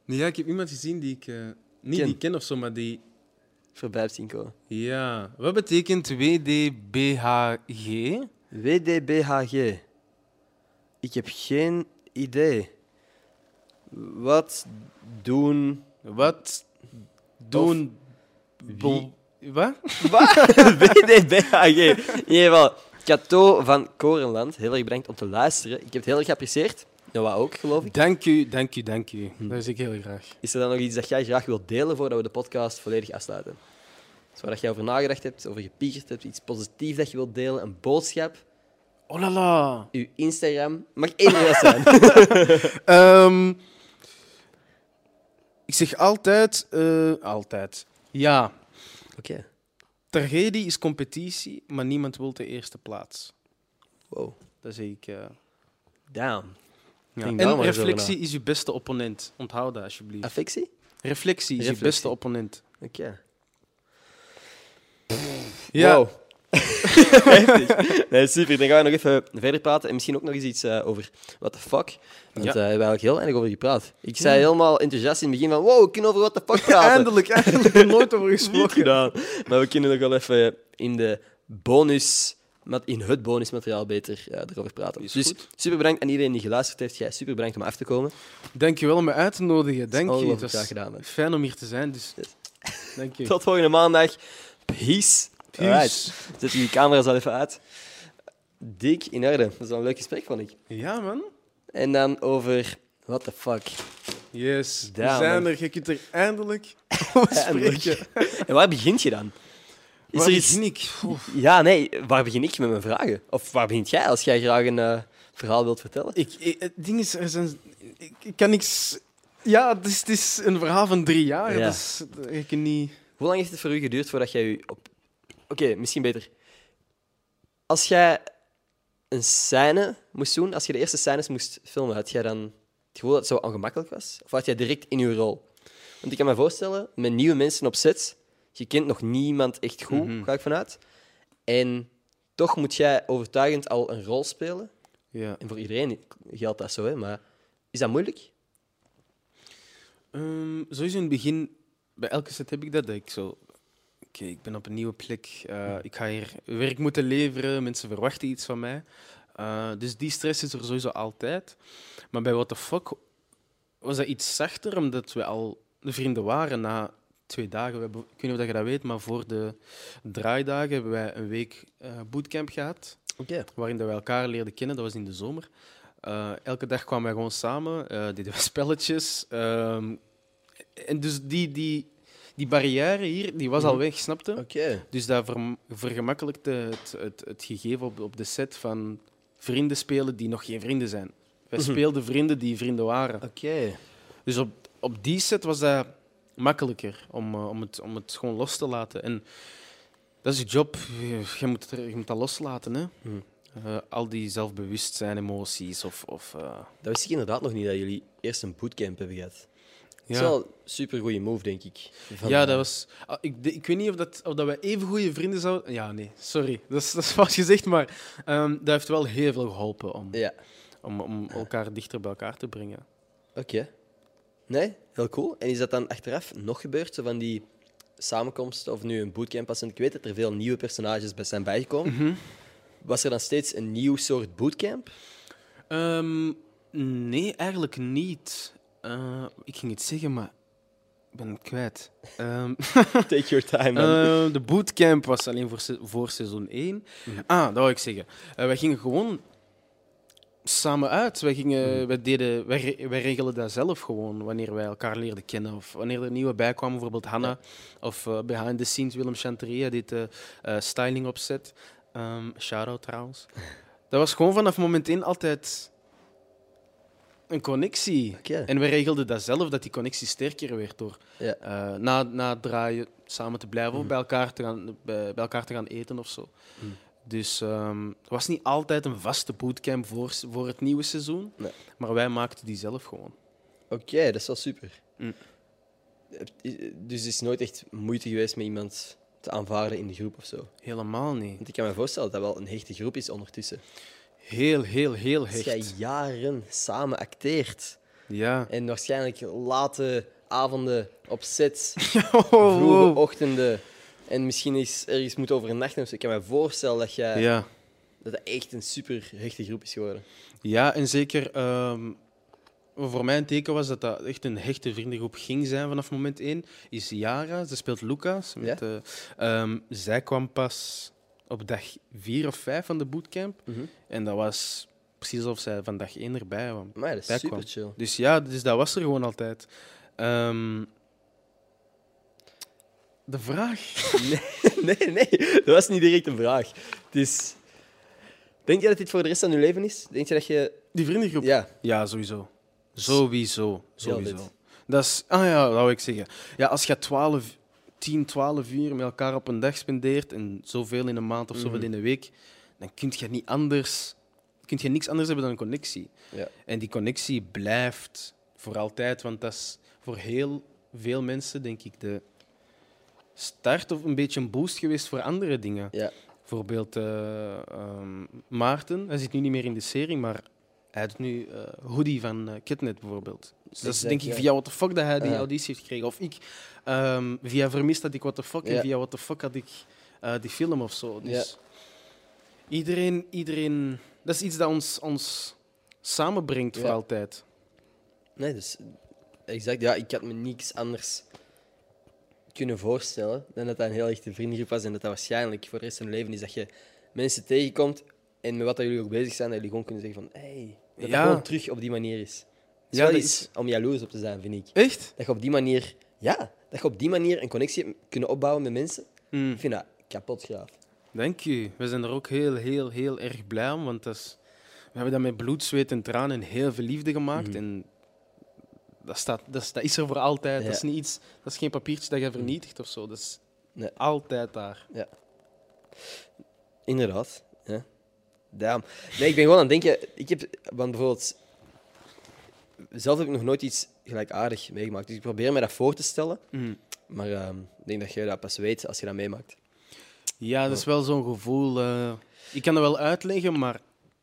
Nee, ja, ik heb iemand gezien die ik... eh, niet Ken. die ken of zo, maar die... Voorbij zien komen. Ja. Wat betekent WDBHG? WDBHG. Ik heb geen idee. Wat doen... Wat doen... wie? Bol- Wat? WDBHG. In ieder geval, Cato van Korenland. Heel erg bedankt om te luisteren. Ik heb het heel erg geapprecieerd. Noah ook, geloof ik. Dank u, dank u, dank u. Dat is ik heel graag. Is er dan nog iets dat jij graag wilt delen voordat we de podcast volledig afsluiten? Dus waar dat jij over nagedacht hebt, over gepiekerd hebt, iets positiefs dat je wilt delen, een boodschap, Oh la la. uw Instagram. Mag één zijn. Ehm, ik zeg altijd... eh, altijd. Ja. Oké. Tragedie is competitie, maar niemand wil de eerste plaats. Wow. Dat zeg ik... eh. Damn. Ja. Denk daar En maar eens over reflectie is je beste opponent. Onthoud dat alsjeblieft. Affectie? Reflectie is je Reflectie. beste opponent. Oké. Ja. Wow. Nee, super. Dan gaan we nog even verder praten. En misschien ook nog eens iets eh, over what the fuck. Want Ja. eh, we hebben eigenlijk heel weinig over gepraat. Ik zei helemaal enthousiast in het begin van wow, we kunnen over what the fuck praten. Eindelijk, eindelijk. Er nooit over gesproken. gedaan. Maar we kunnen nog wel even in de bonus... met- In het bonusmateriaal beter eh, erover praten. Is dus goed. super bedankt aan iedereen die geluisterd heeft. Jij super bedankt om af te komen. Dank je wel om me uit te nodigen. Dank je. Het gedaan, fijn om hier te zijn. Dus. Yes. Dank je. Tot volgende maandag. Peace. Peace. Alright. Zet die camera's al even uit. Dik in orde. Dat is wel een leuk gesprek, vond ik. Ja, man. En dan over... What the fuck. Yes. We Damn, zijn man. er. Je kunt er eindelijk over spreken. En waar begint je dan? Is Waar er iets... begin ik? Oef. Ja, nee. Waar begin ik met mijn vragen? Of waar begint jij als jij graag een eh, verhaal wilt vertellen? Ik, ik- het ding is, er zijn, ik, ik kan niks... Ja, het is, het is een verhaal van drie jaar. Ja. Dus ik kan niet... Hoe lang heeft het voor u geduurd voordat jij u op... Oké, misschien beter. Als jij een scène moest doen, als je de eerste scènes moest filmen, had jij dan het gevoel dat het zo ongemakkelijk was? Of had jij direct in je rol? Want ik kan me voorstellen, met nieuwe mensen op set, je kent nog niemand echt goed, Mhm. ga ik vanuit. En toch moet jij overtuigend al een rol spelen. Ja. En voor iedereen geldt dat zo, hè? maar is dat moeilijk? Ehm, sowieso in het begin, bij elke set heb ik dat. dat ik zo, oké, ik ben op een nieuwe plek. eh, ik ga hier werk moeten leveren. Mensen verwachten iets van mij. Eh, dus die stress is er sowieso altijd. Maar bij What the Fuck was dat iets zachter, omdat we al de vrienden waren na twee dagen. We ik weet niet of dat je dat weet, maar voor de draaidagen hebben wij een week eh, bootcamp gehad waarin dat we elkaar leerden kennen. Dat was in de zomer. Elke dag kwamen wij gewoon samen, deden we spelletjes. ehm, en dus die, die, die barrière hier, die was al Mhm. weg, snapte? Oké. Dus dat verm- vergemakkelijkte het, het, het gegeven op, op de set van vrienden spelen die nog geen vrienden zijn. Wij Mhm. speelden vrienden die vrienden waren. Oké. Dus op, op die set was dat makkelijker om, eh, om, het, om het gewoon los te laten. En dat is je job. Je, moet, er- je moet dat loslaten. Hè? Mhm. Eh, al die zelfbewustzijn, emoties. Of, of, eh, Dat wist ik inderdaad nog niet, dat jullie eerst een bootcamp hebben gehad. Is wel een super goede move, denk ik. Van- ja, dat was. ah, ik, de- ik weet niet of, dat, of dat wij even goede vrienden zouden. Ja, nee, sorry. Dat is, dat is fout gezegd, maar ehm, dat heeft wel heel veel geholpen om, Ja, om, om elkaar dichter bij elkaar te brengen. oké. Nee, heel cool. En is dat dan achteraf nog gebeurd, zo van die samenkomsten of nu een bootcamp was? Ik weet dat er veel nieuwe personages bij zijn bijgekomen. Mhm. Was er dan steeds een nieuw soort bootcamp? Ehm, nee, eigenlijk niet. Eh, ik ging het zeggen, maar ik ben het kwijt. Ehm, Take your time, man. eh, de bootcamp was alleen voor, se- voor seizoen 1. Mhm. Ah, dat wou ik zeggen. Eh, wij gingen gewoon samen uit. Wij, gingen, Mhm. wij, deden, wij, re- wij regelen dat zelf gewoon wanneer wij elkaar leerden kennen. Of wanneer er nieuwe bijkwamen, bijvoorbeeld Hanna. Of eh, behind the scenes Willem Chanteria, dit eh, styling opzet. Um, Shout-out trouwens. Dat was gewoon vanaf moment één altijd een connectie. En wij regelden dat zelf, dat die connectie sterker werd door Ja. eh, na, na het draaien samen te blijven of Mhm. bij elkaar te gaan, bij, elkaar te gaan eten of zo. Mhm. Dus ehm, het was niet altijd een vaste bootcamp voor, voor het nieuwe seizoen, Nee. maar wij maakten die zelf gewoon. Oké, dat is wel super. Mm. Dus het is nooit echt moeite geweest met iemand te aanvaarden in de groep of zo. Helemaal niet. Want ik kan me voorstellen dat dat wel een hechte groep is ondertussen. Heel, heel, heel Als hecht. jaren samen acteert Ja. en waarschijnlijk late avonden op set, Oh, vroege ochtenden en misschien eens ergens moet overnachten. Ik kan me voorstellen dat, jij, Ja. dat echt een super hechte groep is geworden. ja, en zeker wat voor mij een teken was dat dat echt een hechte vriendengroep ging zijn vanaf moment één, is Yara. Ze speelt Lucas. Met, eh, ehm, zij kwam pas op dag vier of vijf van de bootcamp. En dat was precies alsof zij van dag één erbij kwam. Maar dat is kwam. super chill. Dus ja, dus dat was er gewoon altijd. Ehm, de vraag. Nee, nee, dat was niet direct een vraag. Het is... Denk je dat dit voor de rest van je leven is? Denk je dat je... Die vriendengroep? Ja, Ja, sowieso. Sowieso. Sowieso. Dat is, ah ja, dat wou ik zeggen. Ja, als je 12, 10, 12 uur met elkaar op een dag spendeert en zoveel in een maand of zoveel Mhm. in een week, dan kun je niet anders, kun je niks anders hebben dan een connectie. Ja. En die connectie blijft voor altijd, want dat is voor heel veel mensen, denk ik, de start of een beetje een boost geweest voor andere dingen. ja. Bijvoorbeeld eh, ehm, Maarten, hij zit nu niet meer in de serie, maar hij doet nu eh, Hoodie van eh Kidnet bijvoorbeeld. Dus dat is denk ik via What the Fuck dat hij die auditie heeft gekregen. Of ik, ehm, via Vermist had ik What the Fuck en via What the Fuck had ik eh, die film of zo. Dus iedereen, iedereen, dat is iets dat ons, ons samenbrengt voor altijd. Nee, dus exact. Ja, ik had me niks anders kunnen voorstellen dan dat dat een heel echte vriendengroep was en dat dat waarschijnlijk voor de rest van je leven is dat je mensen tegenkomt en met wat dat jullie ook bezig zijn, dat jullie gewoon kunnen zeggen van hey, dat Ja. dat gewoon terug op die manier is. Ja, dat iets is- om jaloers op te zijn, vind ik. Echt? Dat je op die manier, ja, dat je op die manier een connectie kunnen opbouwen met mensen. Hmm. Ik vind dat kapot graaf. Dank u. We zijn er ook heel, heel, heel erg blij om. Want dat is, we hebben dat met bloed, zweet en tranen en heel veel liefde gemaakt. Mhm. En dat, staat, dat, is, dat is er voor altijd. Ja. Dat, is niet iets, dat is geen papiertje dat je vernietigt of zo. Dat is Nee. altijd daar. Inderdaad. Damn. Nee, ik ben gewoon aan het denken... Ik heb... Want bijvoorbeeld... Zelf heb ik nog nooit iets gelijkaardig meegemaakt. Dus ik probeer me dat voor te stellen. Maar ehm, ik denk dat je dat pas weet als je dat meemaakt. Ja, dat is wel zo'n gevoel. eh, ik kan dat wel uitleggen, maar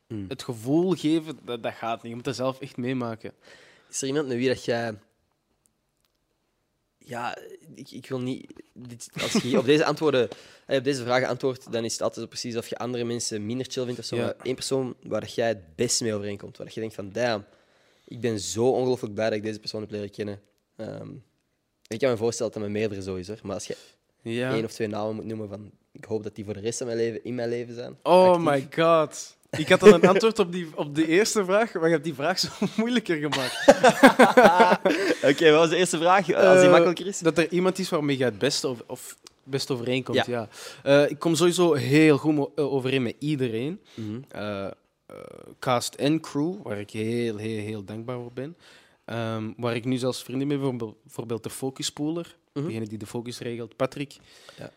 Mm. het gevoel geven, dat, dat gaat niet. Je moet dat zelf echt meemaken. Is er iemand met wie dat jij... Ja, ik, ik wil niet... Dit, als je op deze, antwoorden, eh, op deze vragen antwoordt, dan is het altijd zo precies of je andere mensen minder chill vindt of zo. Ja. Maar één persoon waar dat jij het best mee overeenkomt. Waar dat je denkt van, damn, ik ben zo ongelooflijk blij dat ik deze persoon heb leren kennen. Ehm, ik kan me voorstellen dat met meerdere zo is, hoor. Maar als je Ja. één of twee namen moet noemen van... Ik hoop dat die voor de rest van mijn leven in mijn leven zijn. Oh actief. my god. Ik had dan een antwoord op, die, op de eerste vraag, maar je hebt die vraag zo moeilijker gemaakt. Oké, wat was de eerste vraag? Als die Eh, makkelijker is? Dat er iemand is waarmee je het beste of, of best overeenkomt, Ja. ja. Eh, ik kom sowieso heel goed eh, overeen met iedereen. Mhm. Cast en crew, waar ik heel, heel, heel dankbaar voor ben. Ehm, waar ik nu zelfs vrienden mee, bijvoorbeeld, bijvoorbeeld de focusspoeler, Mhm. degene die de focus regelt, Patrick. Ja.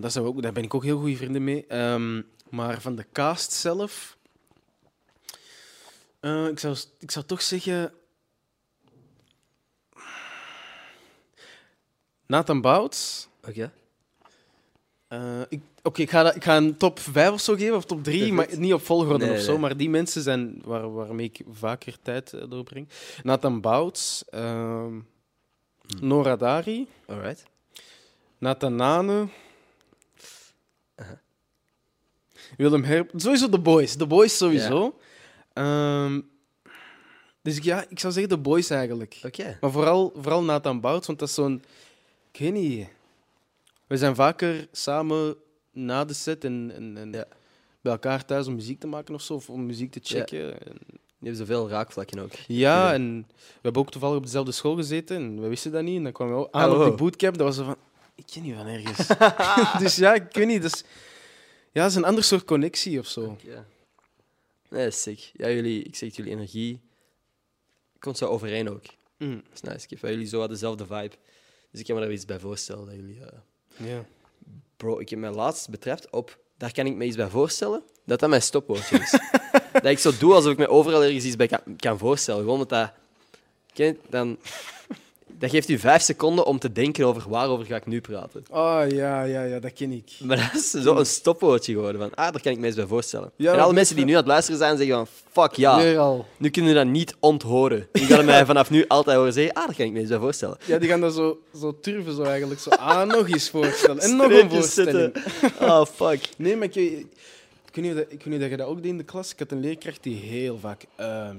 Daar, zijn we ook, daar ben ik ook heel goede vrienden mee. Ehm, maar van de cast zelf, eh, ik, zou, ik zou toch zeggen. Nathan Bouts. Oké. Eh, ik- Oké, ik, ga dat- ik ga een top 5 of zo geven, of top 3, maar niet op volgorde Nee, of zo. nee. Maar die mensen zijn waar, waarmee ik vaker tijd eh, doorbreng. Nathan Bouts, ehm, Nora Dari, Alright. Nathan Nane, Aha. Willem Herp. Sowieso de boys, de boys sowieso. Ehm, dus ik- ja, ik zou zeggen de boys eigenlijk. Oké. Maar vooral, vooral Nathan Bouts, want dat is zo'n... Ik weet niet. We zijn vaker samen na de set en, en, en Ja. bij elkaar thuis om muziek te maken of zo, of om muziek te checken. En- Die hebben zoveel raakvlakken ook. Ja, Ja. en we hebben ook toevallig op dezelfde school gezeten en we wisten dat niet. En dan kwamen we ook aan Oh, op die wow. bootcamp. Dat was zo van, ik ken niet van ergens. dus ja, ik weet niet. Dus, ja, het is een ander soort connectie of zo. Ja. Nee, dat is sick. Ja, jullie, ik zeg jullie energie komt zo overeen ook. Mm, Dat is nice. Ik heb jullie zo dezelfde vibe. Dus ik kan me daar iets bij voorstellen. Dat jullie, eh, ja. Bro, ik heb mij laatst betrapt op... Daar kan ik me iets bij voorstellen. Dat dat mijn stopwoordje is. dat ik zo doe alsof ik me overal ergens iets bij kan, kan voorstellen. Gewoon dat dat... Ken dan... Dat geeft u vijf seconden om te denken over waarover ga ik nu praten. Oh ja, ja, ja, dat ken ik. Maar dat is zo een stopwoordje geworden. Van, ah, daar kan ik me eens bij voorstellen. Ja, en alle mensen die nu aan het luisteren zijn, zeggen van... Fuck ja, Weer al. nu kunnen we dat niet onthoren. Die gaan mij vanaf nu altijd horen zeggen... Ah, daar kan ik me eens bij voorstellen. Ja, die gaan dat zo, zo turven, zo eigenlijk. Zo, ah, nog eens voorstellen. En nog een voorstelling. zetten. Oh, fuck. Nee, maar ik, ik, weet niet dat, ik weet niet of dat je dat ook deed in de klas. Ik had een leerkracht die heel vaak ehm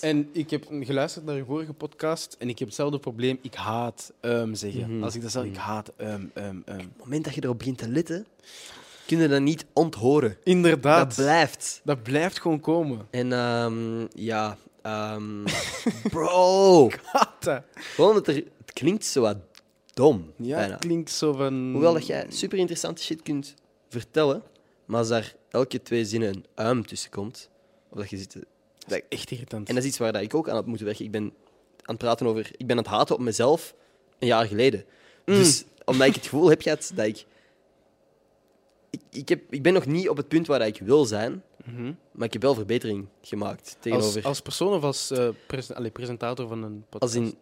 en ik heb geluisterd naar je vorige podcast en ik heb hetzelfde probleem. Ik haat ehm zeggen. Mhm. Als ik dat zeg, ik haat ehm ehm ehm. Op het moment dat je erop begint te letten, kun je dat niet onthoren. Inderdaad. Dat blijft. Dat blijft gewoon komen. En ehm, ja, ehm, bro. Haat dat. Gewoon dat er, het klinkt zo wat dom. Ja, bijna. het klinkt zo van... Hoewel dat jij super interessante shit kunt vertellen, maar als daar elke twee zinnen een uim tussen komt, of dat je zit dat- Echt irritant. En dat is iets waar dat ik ook aan had moeten werken. Ik ben aan het praten over... Ik ben aan het haten op mezelf een jaar geleden. Dus omdat ik het gevoel heb gehad dat ik... Ik, ik, heb, ik ben nog niet op het punt waar ik wil zijn, Mhm. maar ik heb wel verbetering gemaakt tegenover... als, als persoon of als eh, presen- allee, presentator van een podcast? Als in,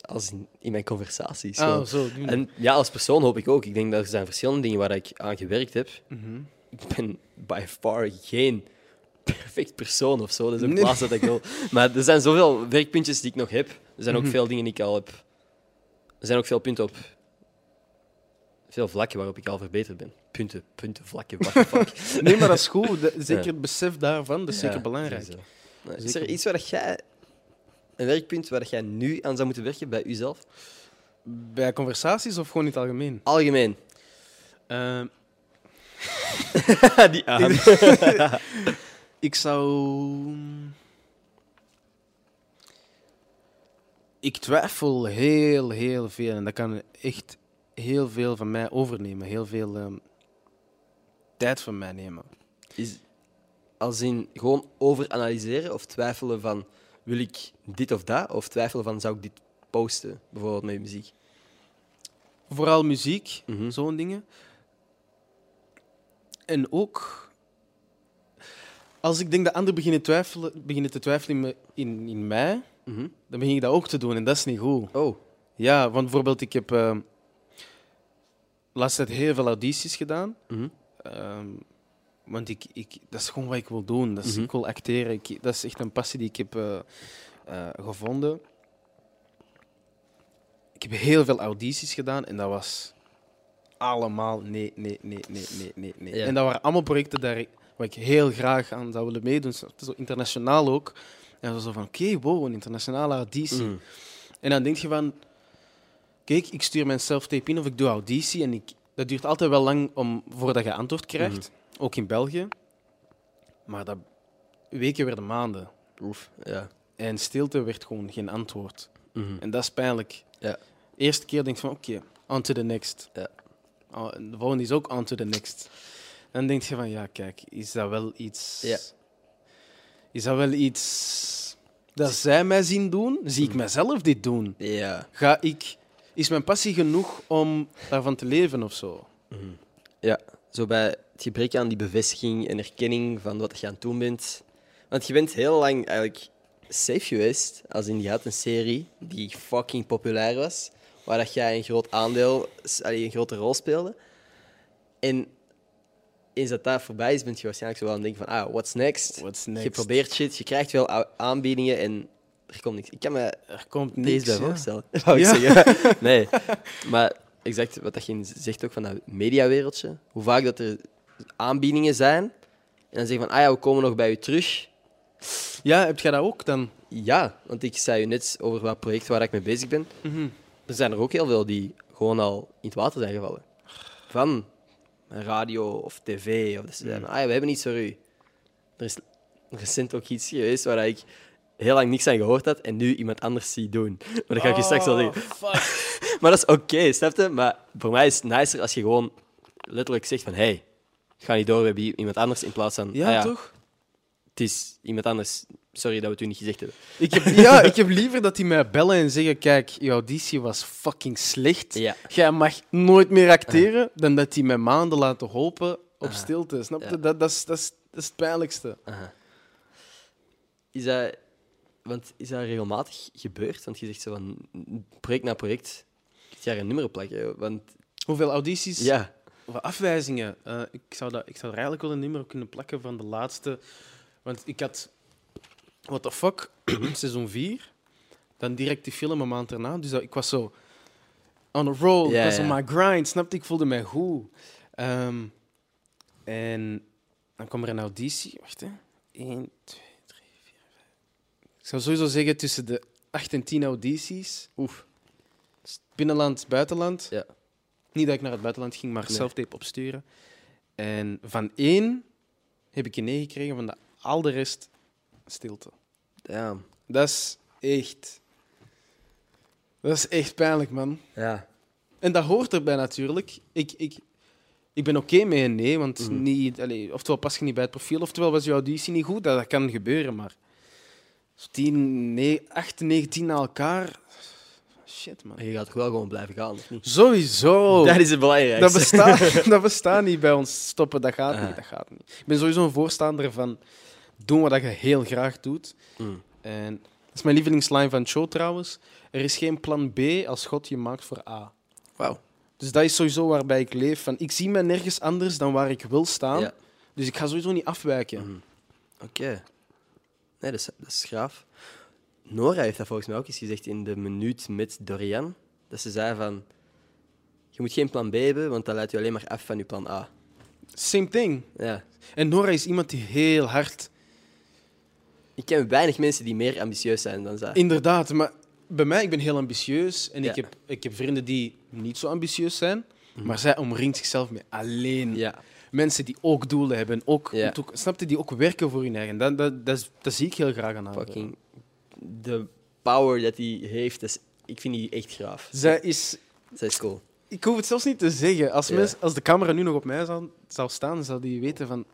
als in, in mijn conversaties. Ah, zo. En ja, als persoon hoop ik ook. Ik denk dat er zijn verschillende dingen waar ik aan gewerkt heb. Mhm. Ik ben by far geen perfect persoon of zo. Dat is ook Nee. het laatste dat ik wil. Maar er zijn zoveel werkpuntjes die ik nog heb. Er zijn ook Mhm. veel dingen die ik al heb. Er zijn ook veel punten op. Veel vlakken waarop ik al verbeterd ben. Punten, punten, vlakken, the fuck. Nee, maar dat is goed. De- zeker het besef daarvan, dat is zeker belangrijk. Nou, Is Zeker. er iets waar dat jij... Een werkpunt waar dat jij nu aan zou moeten werken bij jezelf? Bij conversaties of gewoon in het algemeen? Algemeen. Ehm, die aan. Ik zou. Ik twijfel heel, heel veel. En dat kan echt heel veel van mij overnemen. Heel veel ehm, tijd van mij nemen. Is als in gewoon overanalyseren of twijfelen van wil ik dit of dat? Of twijfelen van zou ik dit posten, bijvoorbeeld met muziek? Vooral muziek, Mhm. zo'n dingen. En ook Als ik denk dat anderen beginnen, twijfelen, beginnen te twijfelen in, in, in mij, Mhm. dan begin ik dat ook te doen en dat is niet goed. Oh. Ja, want bijvoorbeeld, ik heb eh laatst tijd heel veel audities gedaan. Mhm. Ehm, want ik, ik, dat is gewoon wat ik wil doen. Dat is, Mhm. Ik wil acteren. Ik, dat is echt een passie die ik heb eh, eh, gevonden. Ik heb heel veel audities gedaan en dat was allemaal nee, nee, nee, nee, nee, nee, nee. Ja. En dat waren allemaal projecten daar ik, waar ik heel graag aan zou willen meedoen. Zo internationaal ook. En was zo van, oké, wow, een internationale auditie. Mhm. En dan denk je van, kijk, ik stuur mijn self-tape in of ik doe auditie en ik, dat duurt altijd wel lang om, voordat je antwoord krijgt, ook in België. Maar dat, weken werden maanden Oef. Ja. en stilte werd gewoon geen antwoord. Mhm. En dat is pijnlijk. Ja. Eerste keer denk je van, oké, on to the next. Ja. Oh, en de volgende is ook on to the next. Dan denk je van, ja, kijk, is dat wel iets... Ja. Is dat wel iets dat zij mij zien doen? Zie ik mijzelf dit doen? Ja. Ga ik, is mijn passie genoeg om daarvan te leven of zo? Ja, zo bij het gebrek aan die bevestiging en erkenning van wat je aan het doen bent. Want je bent heel lang eigenlijk safe geweest, als in je had een serie die fucking populair was, waar dat jij een groot aandeel, een grote rol speelde. En eens dat dat voorbij is, ben je waarschijnlijk zo wel aan het denken van, ah, what's next? What's Je next? probeert shit, je krijgt wel aanbiedingen en er komt niks. Ik kan me Er komt niks. bij ja. voorstellen, ik Ja. zeggen. Nee, maar exact wat dat je zegt ook van dat mediawereldje. Hoe vaak dat er aanbiedingen zijn en dan zeggen van, ah ja, we komen nog bij u terug. Ja, heb jij dat ook dan? Ja, want ik zei u net over wat projecten waar ik mee bezig ben. Er zijn er ook heel veel die gewoon al in het water zijn gevallen. Van radio of tv. Of dat ze zeiden, ah ja, we hebben iets voor u. Er is recent ook iets geweest waar ik heel lang niks aan gehoord had en nu iemand anders zie doen. Maar dat ga ik je straks wel zeggen. Oh, fuck. Maar dat is oké, snap je? Maar voor mij is het nicer als je gewoon letterlijk zegt van hey, ga niet door, we hebben iemand anders in plaats van Ja, ah toch? Het is iemand anders. Sorry dat we het u niet gezegd hebben. Ik heb, ja, ik heb liever dat die mij bellen en zeggen: Kijk, je auditie was fucking slecht. Ja. Jij mag nooit meer acteren. Dan dat die mij maanden laten hopen op stilte. Snap je? Ja. Dat, dat, is, dat, is, dat is het pijnlijkste. Aha. Is dat, want is dat regelmatig gebeurd? Want je zegt zo van project na project, je daar een nummer plakken. Want Hoeveel audities? ja, Of afwijzingen. Eh, ik, zou dat, ik zou er eigenlijk wel een nummer op kunnen plakken van de laatste. Want ik had What the fuck, seizoen 4. Dan direct die film een maand erna. Dus dat, ik was zo on a roll. Ik was ja. on my grind. Snapte? Ik voelde mij goed. Ehm, en dan kwam er een auditie. Wacht, hè. 1, 2, 3, 4, 5. Ik zou sowieso zeggen tussen de 8 en 10 audities. oef. Binnenland, buitenland. Ja. Niet dat ik naar het buitenland ging, maar Nee. self-tape opsturen. En van één heb ik een nee gekregen, van de, al de rest stilte. Damn. Dat is echt... Dat is echt pijnlijk, man. Ja. En dat hoort erbij natuurlijk. Ik, ik, ik ben oké met een nee, want Mhm. niet, allee, oftewel pas je niet bij het profiel, oftewel was je auditie niet goed. Dat, dat kan gebeuren, maar... zo Tien, nee, acht, negen, tien na elkaar... Shit, man. Je gaat toch wel gewoon blijven gaan, of niet? Sowieso. Dat is het belangrijkste. Dat bestaat, dat bestaat niet bij ons. Stoppen, dat gaat Ah. niet. Dat gaat niet. Ik ben sowieso een voorstander van doen wat je heel graag doet. Mm. En dat is mijn lievelingsline van het show trouwens. Er is geen plan B als God je maakt voor A. Wauw. Dus dat is sowieso waarbij ik leef. Van, ik zie me nergens anders dan waar ik wil staan. Ja. Dus ik ga sowieso niet afwijken. Mhm. Oké. Nee, dat is, dat is graaf. Nora heeft dat volgens mij ook eens gezegd in de minuut met Dorian. Dat ze zei van... Je moet geen plan B hebben, want dat leidt je alleen maar af van je plan A. Same thing. Ja. En Nora is iemand die heel hard... Ik ken weinig mensen die meer ambitieus zijn dan zij. Inderdaad, maar bij mij, ik ben heel ambitieus. En Ja. ik, heb, ik heb vrienden die niet zo ambitieus zijn. Maar zij omringt zichzelf met alleen Ja. mensen die ook doelen hebben. Ook, Ja. ook, snap je, die ook werken voor hun eigen. Dat, dat, dat, dat zie ik heel graag aan haar. Fucking... De power dat hij heeft, is, ik vind die echt graaf. Zij is... Zij is cool. Ik hoef het zelfs niet te zeggen. Als, Ja. mens, als de camera nu nog op mij zou, zou staan, zou die weten van...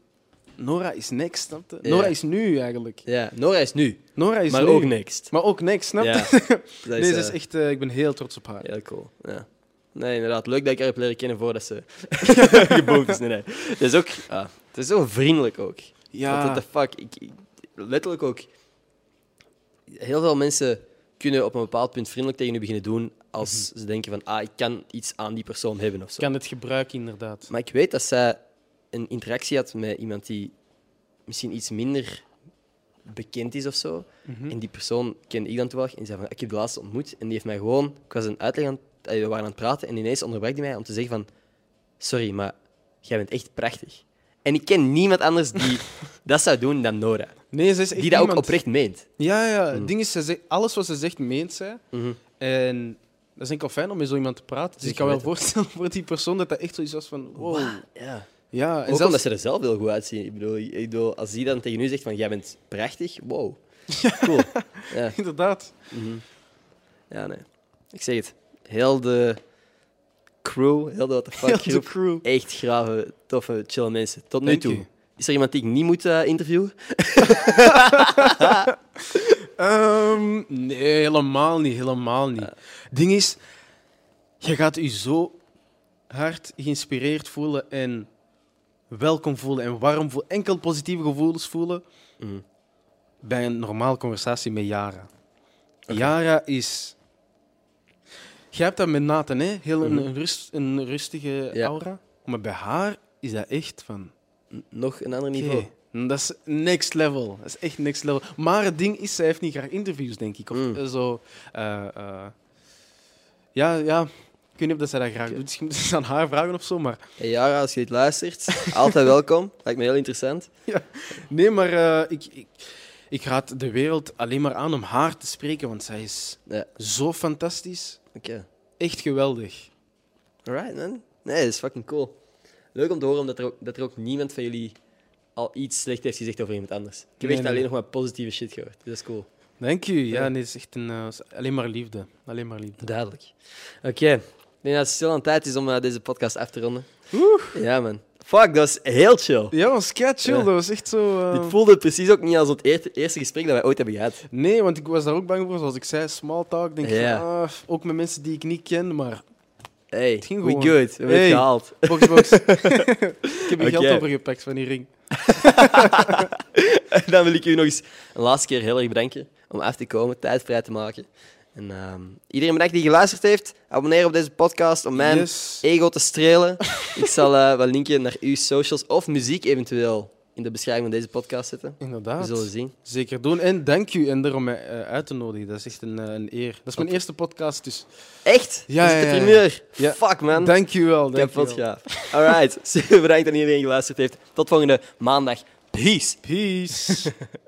Nora is next, snap je? Ja. Nora is nu, eigenlijk. Ja, Nora is nu, Nora is maar nu. ook next. Maar ook next, snap je? Ja. Nee, is eh, echt... eh, ik ben heel trots op haar. Heel cool. Ja. Nee, inderdaad. Leuk dat ik haar heb leren kennen voordat ze geboomd is. Nee, nee. Het is ook... ah, het is zo vriendelijk ook. Ja. What the fuck? Ik, ik- letterlijk ook. Heel veel mensen kunnen op een bepaald punt vriendelijk tegen je beginnen doen als ze denken van, ah, ik kan iets aan die persoon hebben of zo. kan het gebruiken, inderdaad. Maar ik weet dat zij een interactie had met iemand die misschien iets minder bekend is of zo. Mhm. En die persoon kende ik dan toevallig en zei van, ik heb de laatste ontmoet. En die heeft mij gewoon, ik was een uitleg aan, eh, we waren aan het praten en ineens onderbrak die mij om te zeggen van, sorry, maar jij bent echt prachtig. En ik ken niemand anders die dat zou doen dan Nora. Nee, ze is echt Die dat ook oprecht meent. Ja, ja. Het Mm. ding is, ze zegt, alles wat ze zegt, meent zij. Mhm. En dat is denk ik wel fijn om met zo iemand te praten. Dus ik kan wel voorstellen voor die persoon dat dat echt zoiets was van... Wow. Ja. Ja, en Ook zelfs... omdat ze er zelf heel goed uitzien. Ik bedoel, ik bedoel, als die dan tegen u zegt van, jij bent prachtig, wow. Cool. Ja. Inderdaad. ja, nee. Ik zeg het. Heel de crew, heel de what the fuck Heel de groep, crew. echt grave, toffe, chille mensen. Tot nu toe. Is er iemand die ik niet moet eh, interviewen? Ehm, nee, helemaal niet. Helemaal niet. ding is, je gaat je zo hard geïnspireerd voelen en welkom voelen en warm voelen. Enkel positieve gevoelens voelen Mhm. bij een normale conversatie met Yara. Yara is... Je hebt dat met Nathan, hè? Heel een, Mhm. rust, een rustige Ja. aura. Maar bij haar is dat echt van... Nog een ander niveau. Dat is next level. Dat is echt next level. Maar het ding is, zij heeft niet graag interviews, denk ik. Of Mm. eh, zo. eh, eh, ja, ja. Ik weet niet of dat zij dat graag doet. Misschien moeten ze aan haar vragen of zo. Maar Hey Jara, als je dit luistert, altijd welkom. Lijkt me heel interessant. nee, maar eh, ik, ik, ik raad de wereld alleen maar aan om haar te spreken, want zij is Ja, zo fantastisch. oké. Echt geweldig. Alright, man. Nee, dat is fucking cool. Leuk om te horen dat er ook, dat er ook niemand van jullie al iets slecht heeft gezegd over iemand anders. Ik heb Nee, echt nee. alleen nog maar positieve shit gehoord. Dus dat is cool. Dank u. Ja, Ja. nee, het is echt een, eh, alleen maar liefde. Alleen maar liefde. Duidelijk. Oké. Denk dat het stil aan tijd is om eh, deze podcast af te ronden. Ja, man. Fuck, dat was heel chill. Ja, was kei chill. Ja. Dat was echt zo... Dit voelde precies ook niet als het eer- eerste gesprek dat wij ooit hebben gehad. Nee, want ik was daar ook bang voor. Zoals ik zei, small talk. Denk Ja. ah, ook met mensen die ik niet ken, maar Hey, ging we gewoon. good. We hebben Hey. het gehaald. box, box. ik heb je geld overgepakt van die ring. En dan wil ik u nog eens een laatste keer heel erg bedanken om af te komen, tijd vrij te maken. En ehm, iedereen bedankt die geluisterd heeft. Abonneer op deze podcast om mijn Yes. ego te strelen. ik zal eh, wel linken naar uw socials of muziek eventueel in de beschrijving van deze podcast zetten. We Inderdaad. zullen zien. Zeker doen. En dank u en daarom mij eh, uit te nodigen. Dat is echt een, eh, een eer. Dat is mijn eerste podcast, dus Echt? Ja, Is de ja, ja. primeur? Ja. Fuck, man. dank u wel. Dank Kapot wel. gaaf. Alright. Super bedankt aan iedereen die geluisterd heeft. Tot volgende maandag. Peace. Peace.